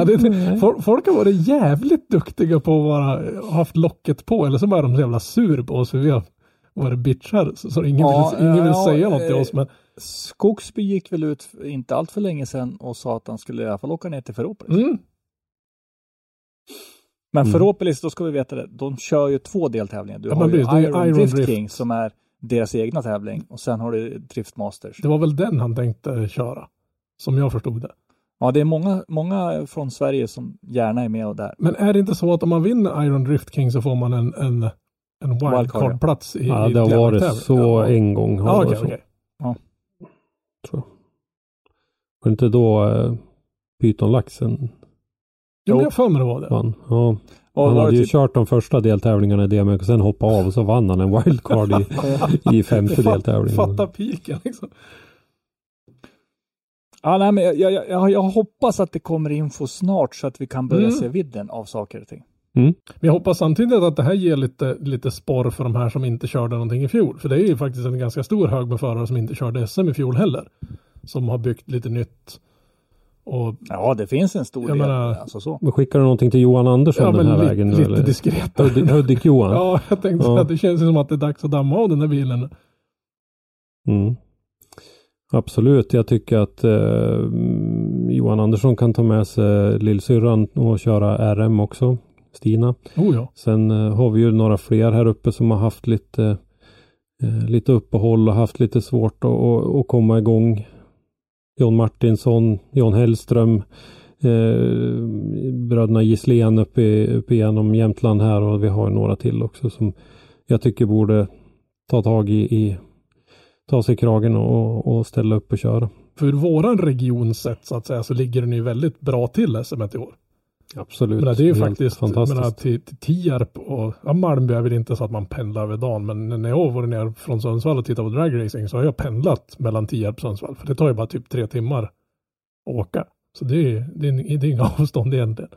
Speaker 3: Fol- folk har varit jävligt duktiga på att vara, haft locket på eller så bara är de så jävla sur på oss för vi har varit bitchar. Så, så ingen
Speaker 1: Ja,
Speaker 3: vill, ingen vill
Speaker 1: ja,
Speaker 3: säga något till
Speaker 1: eh,
Speaker 3: oss. Men
Speaker 1: Skogsby gick väl ut inte allt för länge sedan och sa att han skulle i alla fall åka ner till Ferropolis.
Speaker 3: mm,
Speaker 1: Men
Speaker 2: Mm.
Speaker 1: Ferropolis, då ska vi veta det, de kör ju två deltävlingar. Du
Speaker 3: Ja,
Speaker 1: har ju
Speaker 3: precis,
Speaker 1: Iron,
Speaker 3: Iron
Speaker 1: Drift,
Speaker 3: Drift.
Speaker 1: King som är deras egna tävling och sen har du Drift Masters.
Speaker 3: det var väl den han tänkte köra. Som jag förstod det.
Speaker 1: Ja, det är många, många från Sverige som gärna är med och där.
Speaker 3: Men är det inte så att om man vinner Iron Drift King så får man en, en, en
Speaker 1: Wildcard,
Speaker 3: wildcard-plats i
Speaker 2: Ja, det har varit
Speaker 3: tävling?
Speaker 2: så
Speaker 3: Ja.
Speaker 2: en gång. Har
Speaker 3: Ja,
Speaker 2: det
Speaker 3: okej,
Speaker 2: så.
Speaker 3: okej.
Speaker 2: tror jag. Var det inte då eh, Python-laxen
Speaker 3: Jo, men jag för mig det var det.
Speaker 2: vann? Ja.
Speaker 1: Och
Speaker 2: han hade ju
Speaker 1: typ,
Speaker 2: kört de första deltävlingarna i DMX och sen hoppade av och så vann han en wildcard i, i femte deltävlingen.
Speaker 3: Fatta piken liksom.
Speaker 1: ja, nej, men jag, jag, jag, jag hoppas att det kommer info snart så att vi kan börja
Speaker 3: Mm.
Speaker 1: se vidden av saker och ting.
Speaker 3: Men jag hoppas samtidigt att det här ger lite, lite sporr för de här som inte körde någonting i fjol. För det är ju faktiskt en ganska stor hög med förare som inte körde SM i fjol heller. Som har byggt lite nytt. Och
Speaker 1: Ja, det finns en stor
Speaker 3: Jag
Speaker 1: del.
Speaker 3: menar-
Speaker 1: alltså så.
Speaker 2: Men skickar du någonting till Johan Andersson
Speaker 3: ja,
Speaker 2: den här
Speaker 3: li,
Speaker 2: vägen
Speaker 3: lite
Speaker 2: eller?
Speaker 3: diskret.
Speaker 2: Hudik- Hudik-Johan?
Speaker 3: Ja, jag tänkte
Speaker 2: Ja.
Speaker 3: att det känns som att det är dags att damma av den där bilen.
Speaker 2: Mm. Absolut, jag tycker att eh, Johan Andersson kan ta med sig lillsyrran och köra RM också. Stina.
Speaker 3: Oh ja.
Speaker 2: Sen eh, har vi ju några fler här uppe som har haft lite, eh, lite uppehåll och haft lite svårt att komma igång. John Martinsson, John Hellström, eh, bröderna Gisslén uppe, i- uppe genom Jämtland här och vi har några till också som jag tycker borde ta tag i, i ta sig i kragen och, och ställa upp och köra.
Speaker 3: för våran region sett så att säga så ligger den ju väldigt bra till SM i år.
Speaker 2: Absolut.
Speaker 3: Men det är ju
Speaker 2: Helt
Speaker 3: faktiskt,
Speaker 2: fantastiskt.
Speaker 3: menar, till, till Tierp och ja, Malmö är väl inte så att man pendlar över dagen, men när jag varit ner från Sundsvall och tittat på dragracing så har jag pendlat mellan Tierp och Sundsvall, för det tar ju bara typ tre timmar att åka. Så det är, det är, det är inga avstånd egentligen.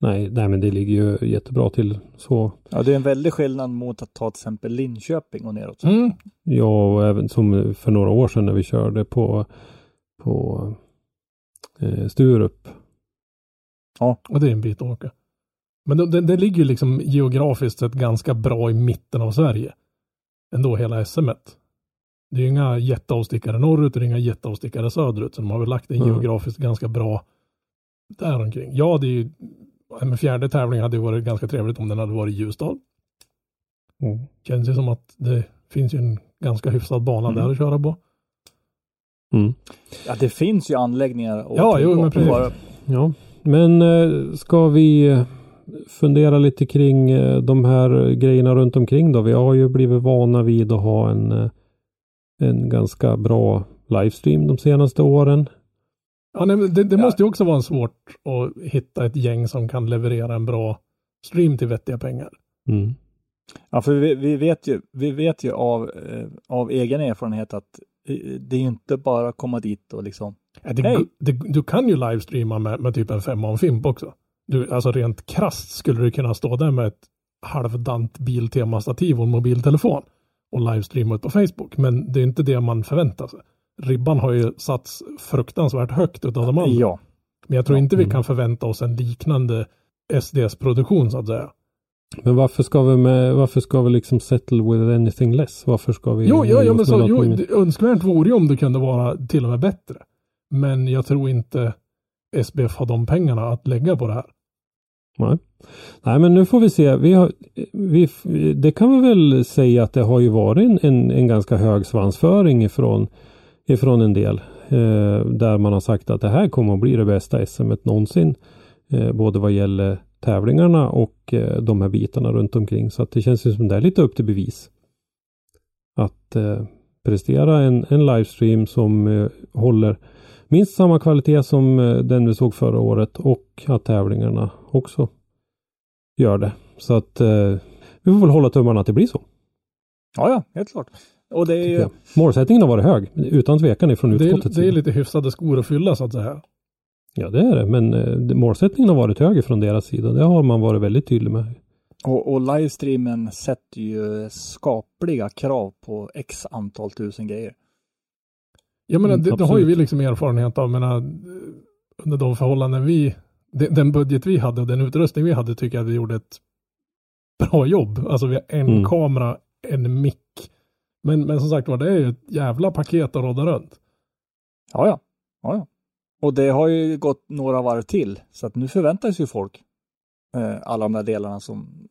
Speaker 2: Nej, nej, men det ligger ju jättebra till så.
Speaker 1: Ja, det är en väldig skillnad mot att ta till exempel Linköping och neråt.
Speaker 3: Mm.
Speaker 2: Ja, och även som för några år sedan när vi körde på, på eh, Sturup.
Speaker 3: Och det är en bit att åka. Men det, det, det ligger ju liksom geografiskt sett ganska bra i mitten av Sverige. Ändå hela SM. -et. Det är ju inga jätteavstickare norrut och det är inga jätteavstickare söderut. Så de har väl lagt det
Speaker 2: Mm.
Speaker 3: geografiskt ganska bra där omkring. Ja, det är ju, med fjärde tävlingen hade det varit ganska trevligt om den hade varit i Ljusdal.
Speaker 2: Mm.
Speaker 3: Känns ju som att det finns ju en ganska hyfsad bana
Speaker 1: Mm.
Speaker 3: där att köra på.
Speaker 2: Mm.
Speaker 1: Ja, det finns ju anläggningar. att
Speaker 3: Ja, jo, men precis.
Speaker 1: Bara-
Speaker 2: Ja, men eh, ska vi fundera lite kring eh, de här grejerna runt omkring då? Vi har ju blivit vana vid att ha en, eh, en ganska bra livestream de senaste åren.
Speaker 3: Ja, nej, det, det
Speaker 1: Ja.
Speaker 3: måste ju också vara svårt att hitta ett gäng som kan leverera en bra stream till vettiga pengar.
Speaker 2: Mm.
Speaker 1: Ja, för vi, vi, vet ju, vi vet ju av, av egen erfarenhet att det är inte bara att komma dit och liksom.
Speaker 3: Ja, Det,
Speaker 1: Hej.
Speaker 3: det, du kan ju livestreama med, med typ en femma om Fimp också. Du, alltså rent krasst skulle du kunna stå där med ett halvdant biltemastativ och en mobiltelefon och livestreama ut på Facebook. Men det är inte det man förväntar sig. Ribban har ju satts fruktansvärt högt utav de andra.
Speaker 1: Ja,
Speaker 3: Men jag tror inte vi
Speaker 2: Mm.
Speaker 3: kan förvänta oss en liknande SDS-produktion så att säga.
Speaker 2: Men varför ska vi med, varför ska vi liksom settle with anything less? Varför ska vi?
Speaker 3: Jo, jo
Speaker 2: oss
Speaker 3: men så, jo, det- önskvärt vore ju om det kunde vara till och med bättre. Men jag tror inte SBF har de pengarna att lägga på det här.
Speaker 2: Nej. Nej, men nu får vi se. Vi har, vi, det kan vi väl säga att det har ju varit en, en, en ganska hög svansföring ifrån, ifrån en del. Eh, där man har sagt att det här kommer att bli det bästa SM någonsin. Eh, både vad gäller tävlingarna och eh, de här bitarna runt omkring. Så att det känns ju som det är lite upp till bevis. Att eh, prestera en, en livestream som eh, håller minst samma kvalitet som eh, den vi såg förra året och att tävlingarna också gör det. Så att vi får väl hålla tummarna att det blir så.
Speaker 1: ja, ja, helt klart. Och det är ju.
Speaker 2: Målsättningen har varit hög, utan tvekan ifrån
Speaker 3: Det är,
Speaker 2: utskottets
Speaker 3: det är lite hyfsade skor att fylla så att säga.
Speaker 2: Ja, det är det, men eh, målsättningen har varit hög från deras sida. Det har man varit väldigt tydlig med.
Speaker 1: och, och livestreamen sätter ju skapliga krav på x antal tusen grejer.
Speaker 3: Jag menar,
Speaker 2: Mm,
Speaker 3: det, det har ju vi liksom erfarenhet av. Menar, under de förhållanden vi, de- den budget vi hade och den utrustning vi hade tycker jag att vi gjorde ett bra jobb. Alltså vi har en
Speaker 2: Mm.
Speaker 3: kamera, en mick. Men, men som sagt var, det är ju ett jävla paket att rodda runt.
Speaker 1: Ja, ja. ja, ja. Och det har ju gått några varv till. Så att nu förväntar sig ju folk eh, alla de där delarna som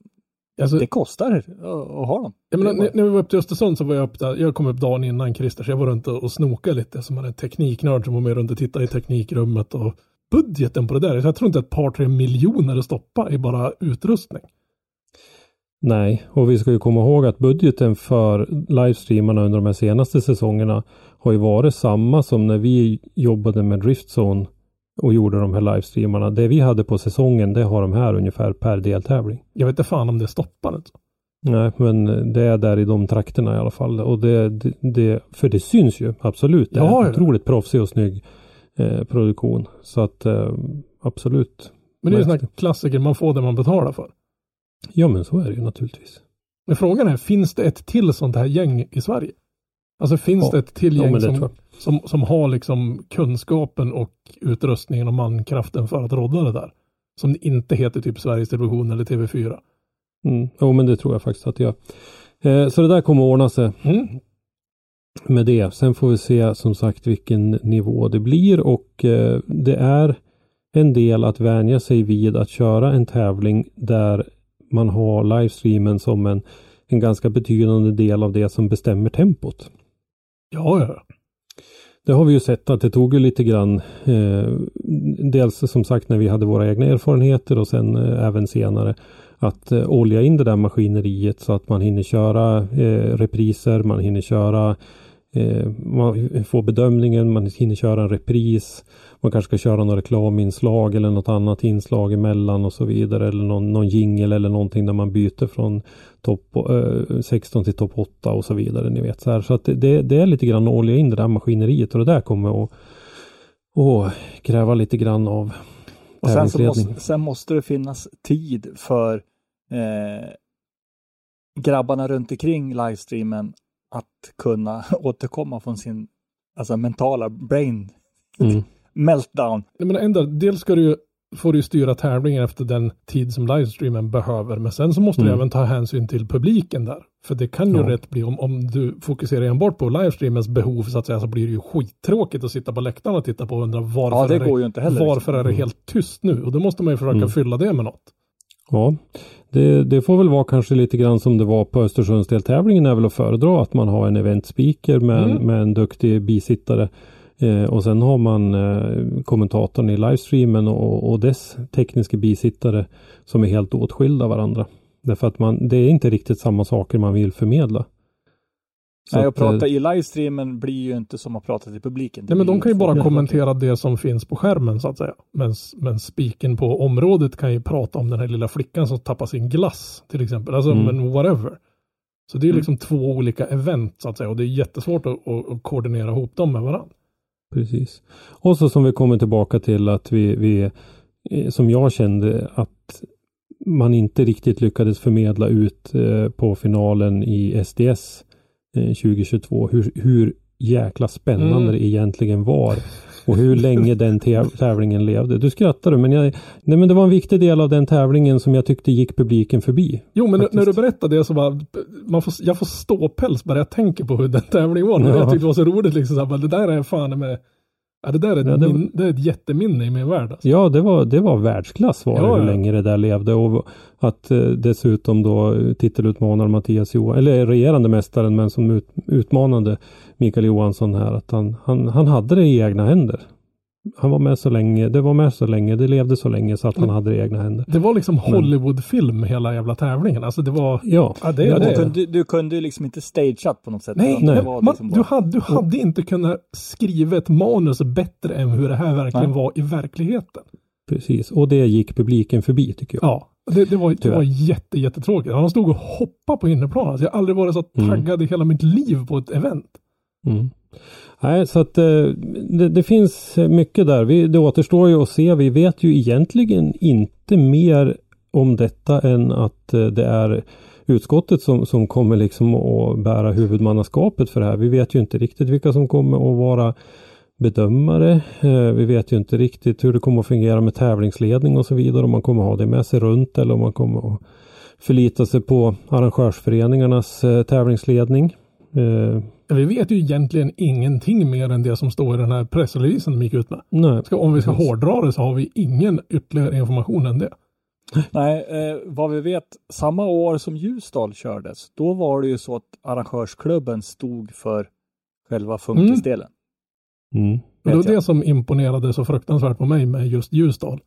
Speaker 3: Alltså,
Speaker 1: det kostar att, att ha dem.
Speaker 3: jag menar, när, när vi var upp till Östersund så var jag upp där, jag kom upp dagen innan Christer, så jag var runt och, och snokade lite som man är tekniknörd som var med runt och tittade i teknikrummet och budgeten på det där, jag tror inte ett par tre miljoner att stoppa i bara utrustning.
Speaker 2: Nej, och vi ska ju komma ihåg att budgeten för livestreamarna under de här senaste säsongerna har ju varit samma som när vi jobbade med Driftzone och gjorde de här livestreamarna. Det vi hade på säsongen, det har de här ungefär per deltävling.
Speaker 3: Jag vet inte fan om det stoppar alltså.
Speaker 2: Nej, men det är där i de trakterna i alla fall. Och det, det, det för det syns ju absolut. Det är en otroligt proffsig och snygg eh, produktion. Så att eh, absolut.
Speaker 3: Men det är ju
Speaker 2: Märkte.
Speaker 3: sådana klassiker, man får det man betalar för.
Speaker 2: Ja, men så är det ju naturligtvis.
Speaker 3: Men frågan är, finns det ett till sånt här gäng i Sverige? Alltså finns
Speaker 2: Ja.
Speaker 3: det ett till
Speaker 2: Ja,
Speaker 3: som, som, som har liksom kunskapen och utrustningen och mankraften för att rodda det där? Som inte heter typ Sveriges Television eller TV4.
Speaker 2: Mm. Jo, men det tror jag faktiskt att gör. Eh, så det där kommer att ordna sig.
Speaker 3: Mm.
Speaker 2: med det. Sen får vi se som sagt vilken nivå det blir och eh, det är en del att vänja sig vid att köra en tävling där man har livestreamen som en, en ganska betydande del av det som bestämmer tempot.
Speaker 3: Ja, ja.
Speaker 2: Det har vi ju sett att det tog ju lite grann eh, dels som sagt när vi hade våra egna erfarenheter och sen eh, även senare att eh, olja in det där maskineriet så att man hinner köra eh, repriser, man hinner köra eh, man får bedömningen, man hinner köra en repris. Man kanske ska köra något reklaminslag eller något annat inslag emellan och så vidare. Eller någon, någon jingle eller någonting där man byter från topp eh, 16 till topp 8 och så vidare. Ni vet så här. Så att det, det är lite grann att olja in det där maskineriet och det där kommer att, att kräva lite grann av
Speaker 1: Och sen, så måste, sen måste det finnas tid för eh, grabbarna runt omkring livestreamen att kunna återkomma från sin alltså mentala brain
Speaker 2: Mm.
Speaker 1: meltdown.
Speaker 3: Jag menar, ändå, dels ska du ju, får du ju styra tävlingen efter den tid som livestreamen behöver. Men sen så måste du
Speaker 2: Mm.
Speaker 3: även ta hänsyn till publiken där. För det kan ju
Speaker 2: Ja.
Speaker 3: rätt bli, om, om du fokuserar enbart på livestreamens behov så att säga, så blir det ju skittråkigt att sitta på läktaren och titta på och undra varför,
Speaker 1: Ja, det
Speaker 3: är,
Speaker 1: går ju inte heller.
Speaker 3: varför är det
Speaker 2: Mm.
Speaker 3: helt tyst nu? Och då måste man ju försöka
Speaker 2: Mm.
Speaker 3: fylla det med något.
Speaker 2: Ja, det, det får väl vara kanske lite grann som det var på Östersundsdeltävlingen är väl att föredra att man har en eventspeaker med, en-
Speaker 3: Mm.
Speaker 2: med en duktig bisittare. Eh, och sen har man eh, kommentatorn i livestreamen och, och dess tekniska bisittare som är helt åtskilda varandra. Därför att man, det är inte riktigt samma saker man vill förmedla. Så
Speaker 1: Nej,
Speaker 2: att,
Speaker 1: att prata
Speaker 2: eh,
Speaker 1: i livestreamen blir ju inte som att prata till publiken.
Speaker 3: Nej, men de kan ju bara kommentera det som finns på skärmen så att säga. Men, men spiken på området kan ju prata om den här lilla flickan som tappar sin glass till exempel. Alltså,
Speaker 2: Mm.
Speaker 3: men whatever. Så det är
Speaker 1: Mm.
Speaker 3: liksom två olika event så att säga. Och det är jättesvårt att, att, koordinera ihop dem med varandra.
Speaker 2: Precis. Och så som vi kommer tillbaka till att vi, vi eh, som jag kände att man inte riktigt lyckades förmedla ut eh, på finalen i SDS eh, 2022 hur, hur jäkla spännande
Speaker 3: Mm.
Speaker 2: det egentligen var och hur länge den täv- tävlingen levde. Du skrattar du men, jag, nej, men det var en viktig del av den tävlingen som jag tyckte gick publiken förbi.
Speaker 3: Jo, men
Speaker 2: Faktiskt.
Speaker 3: när du berättar det så bara, man får, jag får ståpäls bara jag tänker på hur den tävlingen var.
Speaker 2: Ja.
Speaker 3: Jag tyckte det var så roligt liksom. Så här, bara, det där är fan med, ja, det där är ett,
Speaker 2: Ja, det-
Speaker 3: min, det är ett jätteminne i min värld. Alltså.
Speaker 2: Ja, det var, det var världsklass var det,
Speaker 3: Ja,
Speaker 2: hur
Speaker 3: ja.
Speaker 2: länge det där levde och att eh, dessutom då eh, titelutmanaren Mattias Johansson, eller regerande mästaren men som ut, utmanade Mikael Johansson här, att han, han, han hade det i egna händer. Han var med så länge, det var med så länge, det levde så länge så att han
Speaker 3: Mm.
Speaker 2: hade det i egna händer.
Speaker 3: Det var liksom Hollywoodfilm hela jävla tävlingen. Alltså det var,
Speaker 2: Ja,
Speaker 3: ja, det,
Speaker 2: Ja,
Speaker 3: det,
Speaker 1: Du kunde, du kunde ju liksom inte stageat på något sätt.
Speaker 3: Nej,
Speaker 2: nej.
Speaker 1: liksom
Speaker 3: du,
Speaker 1: bara-
Speaker 3: hade, du hade inte kunnat skriva ett manus bättre än hur det här verkligen
Speaker 1: Nej.
Speaker 3: var i verkligheten.
Speaker 2: precis. Och det gick publiken förbi tycker jag.
Speaker 3: Ja, det, det var, det var jätte, jättetråkigt. Han stod och hoppade på innerplan. Alltså, jag har aldrig varit så
Speaker 2: Mm.
Speaker 3: taggad i hela mitt liv på ett event.
Speaker 2: Mm. Nej, så att eh, det, det finns mycket där. Vi, det återstår ju att se. Vi vet ju egentligen inte mer om detta än att eh, det är utskottet som, som kommer liksom att bära huvudmannaskapet för det här. Vi vet ju inte riktigt vilka som kommer att vara bedömare. Eh, vi vet ju inte riktigt hur det kommer att fungera med tävlingsledning och så vidare. Om man kommer att ha det med sig runt eller om man kommer att förlita sig på arrangörsföreningarnas tävlingsledning.
Speaker 3: Vi vet ju egentligen ingenting mer än det som står i den här pressreleasen de gick ut med.
Speaker 2: nej,
Speaker 3: Ska, om vi ska
Speaker 2: Precis.
Speaker 3: hårdra det så har vi ingen ytterligare information än det.
Speaker 1: Nej, eh, vad vi vet, samma år som Ljusdal kördes, då var det ju så att arrangörsklubben stod för själva funkisdelen.
Speaker 2: Mm.
Speaker 3: Och det var det som imponerade så fruktansvärt på mig med just Ljusdal.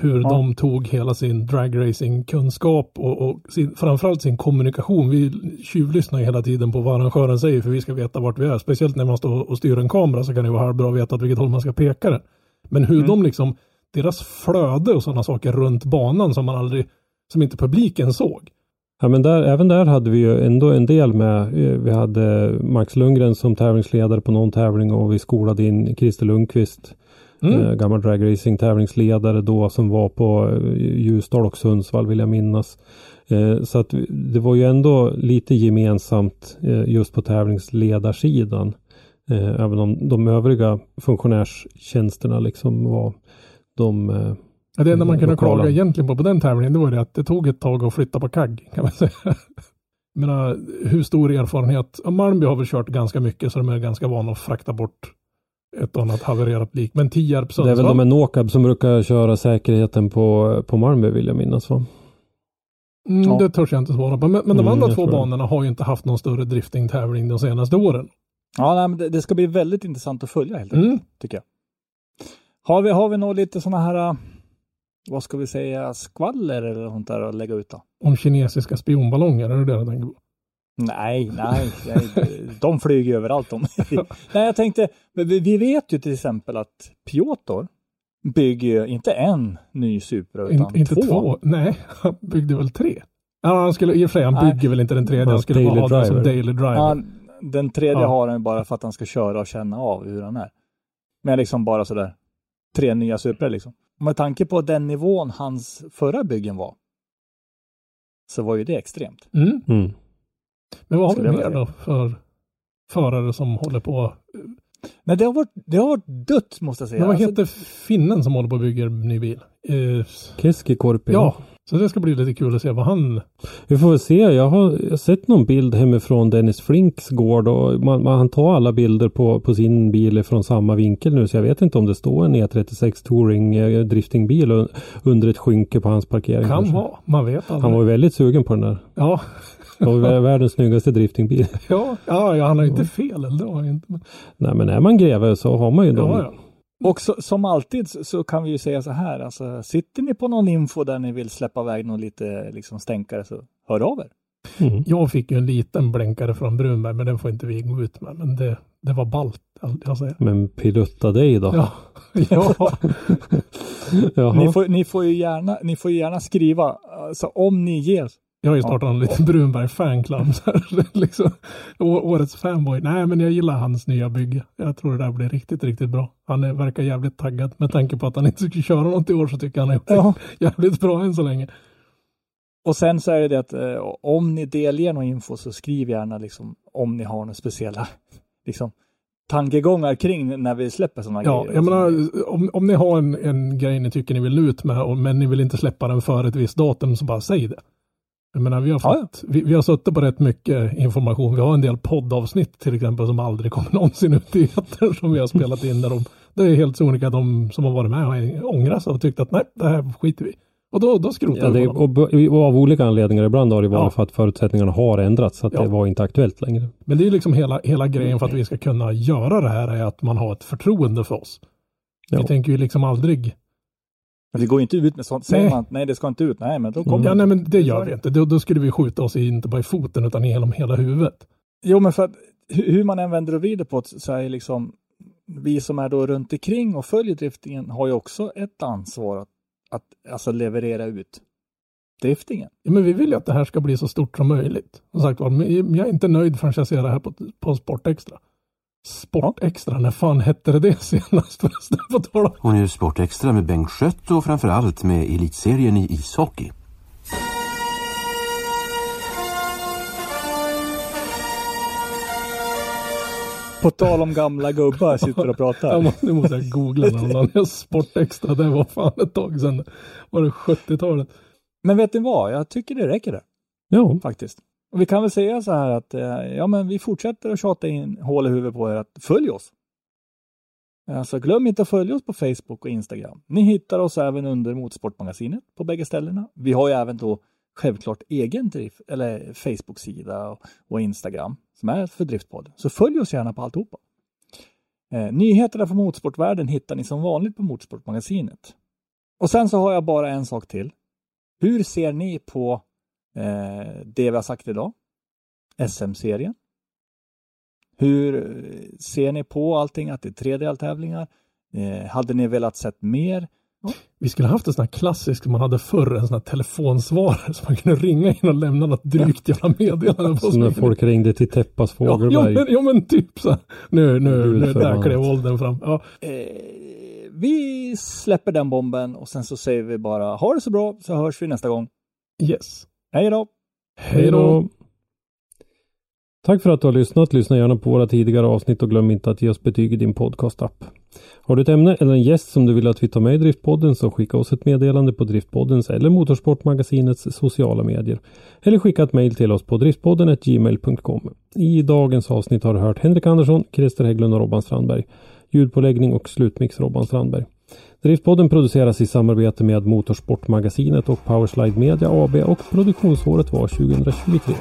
Speaker 3: Hur
Speaker 1: Ja.
Speaker 3: de tog hela sin dragracing-kunskap och, och sin, framförallt sin kommunikation. Vi tjuvlyssnar ju hela tiden på vad arrangören säger för vi ska veta vart vi är. Speciellt när man står och styr en kamera så kan det vara halvbra att veta åt vilket håll man ska peka den. Men hur
Speaker 1: Mm.
Speaker 3: de liksom, deras flöde och sådana saker runt banan som man aldrig, som inte publiken såg.
Speaker 2: Ja men där, även där hade vi ju ändå en del med. Eh, Vi hade Max Lundgren som tävlingsledare på någon tävling och vi skolade in Christer Lundqvist.
Speaker 3: Mm.
Speaker 2: Eh, gammal dragracing tävlingsledare då som var på eh, Ljusdal och Sundsvall vill jag minnas. Eh, så att det var ju ändå lite gemensamt just på tävlingsledarsidan. Även om de övriga funktionärstjänsterna liksom var de
Speaker 3: Ja, Det enda man kunde
Speaker 2: lokala.
Speaker 3: klaga egentligen på på den tävlingen det var det att det tog ett tag att flytta på kagg kan man säga. Menar, hur stor erfarenhet? Malmby har väl kört ganska mycket så de är ganska vana att frakta bort ett och annat havererat lik. Men Tierp,
Speaker 2: Det är väl
Speaker 3: Sundsvall.
Speaker 2: de med Nåkab som brukar köra säkerheten på, på Malmö vill jag minnas va?
Speaker 3: Mm,
Speaker 1: Ja.
Speaker 3: Det törs jag inte svara på. Men, men de
Speaker 2: Mm,
Speaker 3: andra två banorna har ju inte haft någon större driftingtävling de senaste åren.
Speaker 1: Ja, nej, men det, det ska bli väldigt intressant att följa helt enkelt,
Speaker 3: Mm.
Speaker 1: tycker jag. Har vi, har vi nog lite sådana här, äh, vad ska vi säga, skvaller eller sånt där att lägga ut då?
Speaker 3: Om kinesiska spionballonger, är det det du tänker på?
Speaker 1: Nej, nej, nej, de flyger överallt de. nej, jag tänkte, vi vet ju till exempel att Piotr bygger inte en ny Supra utan
Speaker 3: In, inte
Speaker 1: två.
Speaker 3: två. Nej, han byggde väl tre. Ja, han skulle, i och för sig, han
Speaker 1: Nej.
Speaker 3: bygger väl inte den tredje. Han skulle bara
Speaker 2: daily
Speaker 3: ha den som daily driver.
Speaker 1: Ja, den tredje
Speaker 3: Ja.
Speaker 1: har han ju bara för att han ska köra och känna av hur han är. Men liksom bara sådär, tre nya Supra liksom. Med tanke på den nivån hans förra byggen var, så var ju det extremt.
Speaker 3: Mm.
Speaker 2: Mm.
Speaker 3: Men vad har
Speaker 1: jag
Speaker 3: mer då för förare som håller på?
Speaker 1: Men det har varit, det har varit dött måste jag säga.
Speaker 3: Men vad
Speaker 1: Alltså,
Speaker 3: heter finnen som håller på och bygger ny bil? Eh,
Speaker 2: Keskikorpi.
Speaker 3: ja, så det ska bli lite kul att se vad han...
Speaker 2: Vi får väl se. Jag har, sett någon bild hemifrån Dennis Flinks gård och man, man han tar alla bilder på, på sin bil från samma vinkel nu så jag vet inte om det står en E36 Touring eh, driftingbil un- under ett skynke på hans parkering.
Speaker 3: Kan
Speaker 2: kanske.
Speaker 3: vara, man vet aldrig.
Speaker 2: Han var ju väldigt sugen på den där.
Speaker 3: Ja,
Speaker 2: vä- världens snyggaste driftingbil.
Speaker 3: ja, ja, han har ju inte fel. Eller inte.
Speaker 2: Nej men är man greve så har man ju dem.
Speaker 3: ja, ja.
Speaker 1: Och så, som alltid så, så kan vi ju säga så här, alltså sitter ni på någon info där ni vill släppa iväg någon lite liksom stänkare så hör av er.
Speaker 2: Mm.
Speaker 3: Jag fick ju en liten blänkare från Brunberg, men den får inte vi gå ut med. Men det, det var ballt, allt jag säger.
Speaker 2: Men pilutta dig då.
Speaker 3: Ja, ja.
Speaker 1: Ni, får, ni, får ju gärna, ni får ju gärna skriva, alltså om ni ger
Speaker 3: Jag har ju startat en liten Brunberg fanclub. liksom. Årets fanboy. Nej, men jag gillar hans nya bygge. Jag tror det där blir riktigt, riktigt bra. Han är, verkar jävligt taggad. Med tanke på att han inte ska köra något i år så tycker jag han är
Speaker 1: Ja.
Speaker 3: jävligt bra än så länge.
Speaker 1: Och sen så är det det att eh, om ni delger någon info så skriv gärna liksom om ni har några speciella liksom, tankegångar kring när vi släpper sådana
Speaker 3: Ja,
Speaker 1: grejer.
Speaker 3: jag menar, om, om ni har en, en grej ni tycker ni vill ut med, men ni vill inte släppa den före ett visst datum, så bara säg det. Jag menar, vi har, fått, Vi, vi har suttit på rätt mycket information. Vi har en del poddavsnitt till exempel som aldrig kommer någonsin ut i etern som vi har spelat in. Där de, det är helt sonika att de som har varit med har ångrat sig och tyckt att nej, det här skiter vi. Och då, då skrotar
Speaker 2: Ja,
Speaker 3: vi
Speaker 2: det, och, och av olika anledningar. Ibland har det varit
Speaker 3: Ja.
Speaker 2: för att förutsättningarna har ändrats. Så att
Speaker 3: Ja.
Speaker 2: det var inte aktuellt längre.
Speaker 3: Men det är liksom hela, hela grejen för att vi ska kunna göra det här är att man har ett förtroende för oss. Vi tänker ju liksom aldrig
Speaker 1: Men vi går inte ut med sånt. Säger
Speaker 3: Nej.
Speaker 1: man nej, det ska inte ut. Nej, men då kommer
Speaker 2: Mm.
Speaker 3: Ja,
Speaker 1: det.
Speaker 3: nej, men det gör vi inte. Då, då skulle vi skjuta oss i, inte bara i foten utan i hela, hela huvudet.
Speaker 1: Jo, men för att hu- hur man än vänder och vrider på det så är liksom vi som är då runt omkring och följer driftingen har ju också ett ansvar att, att alltså leverera ut driftingen.
Speaker 3: Ja, men vi vill ju att det här ska bli så stort som möjligt. Som sagt var, jag är inte nöjd förrän jag ser det här på, på Sportextra. Sportextra, när fan hette det det senast förresten? På tal om-
Speaker 4: Och nu Sportextra med Bengt Schött och framförallt med elitserien i ishockey.
Speaker 1: På tal om gamla gubbar sitter och pratar.
Speaker 3: Jag måste, nu måste jag googla de la Sportextra. Det var fan ett tag sedan. Var det 70-talet?
Speaker 1: Men vet ni vad? Jag tycker det räcker där
Speaker 2: Ja,
Speaker 1: faktiskt. Och vi kan väl säga så här att eh, ja, men vi fortsätter att tjata in hål i huvudet på er att följ oss. Alltså glöm inte att följa oss på Facebook och Instagram. Ni hittar oss även under Motorsportmagasinet på bägge ställena. Vi har ju även då självklart egen drift, eller Facebook-sida och, och Instagram som är för Driftpodden. Så följ oss gärna på alltihopa. Eh, nyheterna från motorsportvärlden hittar ni som vanligt på Motorsportmagasinet. Och sen så har jag bara en sak till. Hur ser ni på eh, det vi har sagt idag? SM-serien. Hur eh, ser ni på allting att det är tre deltävlingar? Eh, hade ni velat sett mer?
Speaker 3: Vi skulle haft en sån här klassisk som man hade förr, en sån här telefonsvarare som man kunde ringa in och lämna något drygt jävla meddelande på.
Speaker 2: som när folk ringde till Teppas
Speaker 3: ja, ja,
Speaker 2: Fågelberg.
Speaker 3: men, ja men typ så. här. Nu, nu,
Speaker 2: Gud
Speaker 3: nu där klev åldern fram. Ja,
Speaker 1: Eh, vi släpper den bomben och sen så säger vi bara ha det så bra så hörs vi nästa gång.
Speaker 3: yes.
Speaker 1: Hej då!
Speaker 2: Hej då! Tack för att du har lyssnat. Lyssna gärna på våra tidigare avsnitt och glöm inte att ge oss betyg i din podcastapp. Har du ett ämne eller en gäst som du vill att vi tar med i Driftpodden så skicka oss ett meddelande på Driftpoddens eller Motorsportmagasinets sociala medier. Eller skicka ett mejl till oss på driftpodden gmail.com. I dagens avsnitt har du hört Henrik Andersson, Christer Hägglund och Robban Strandberg. Ljudpåläggning och slutmix Robban Strandberg. Driftpodden produceras i samarbete med Motorsportmagasinet och Powerslide Media AB och produktionsåret var 2023.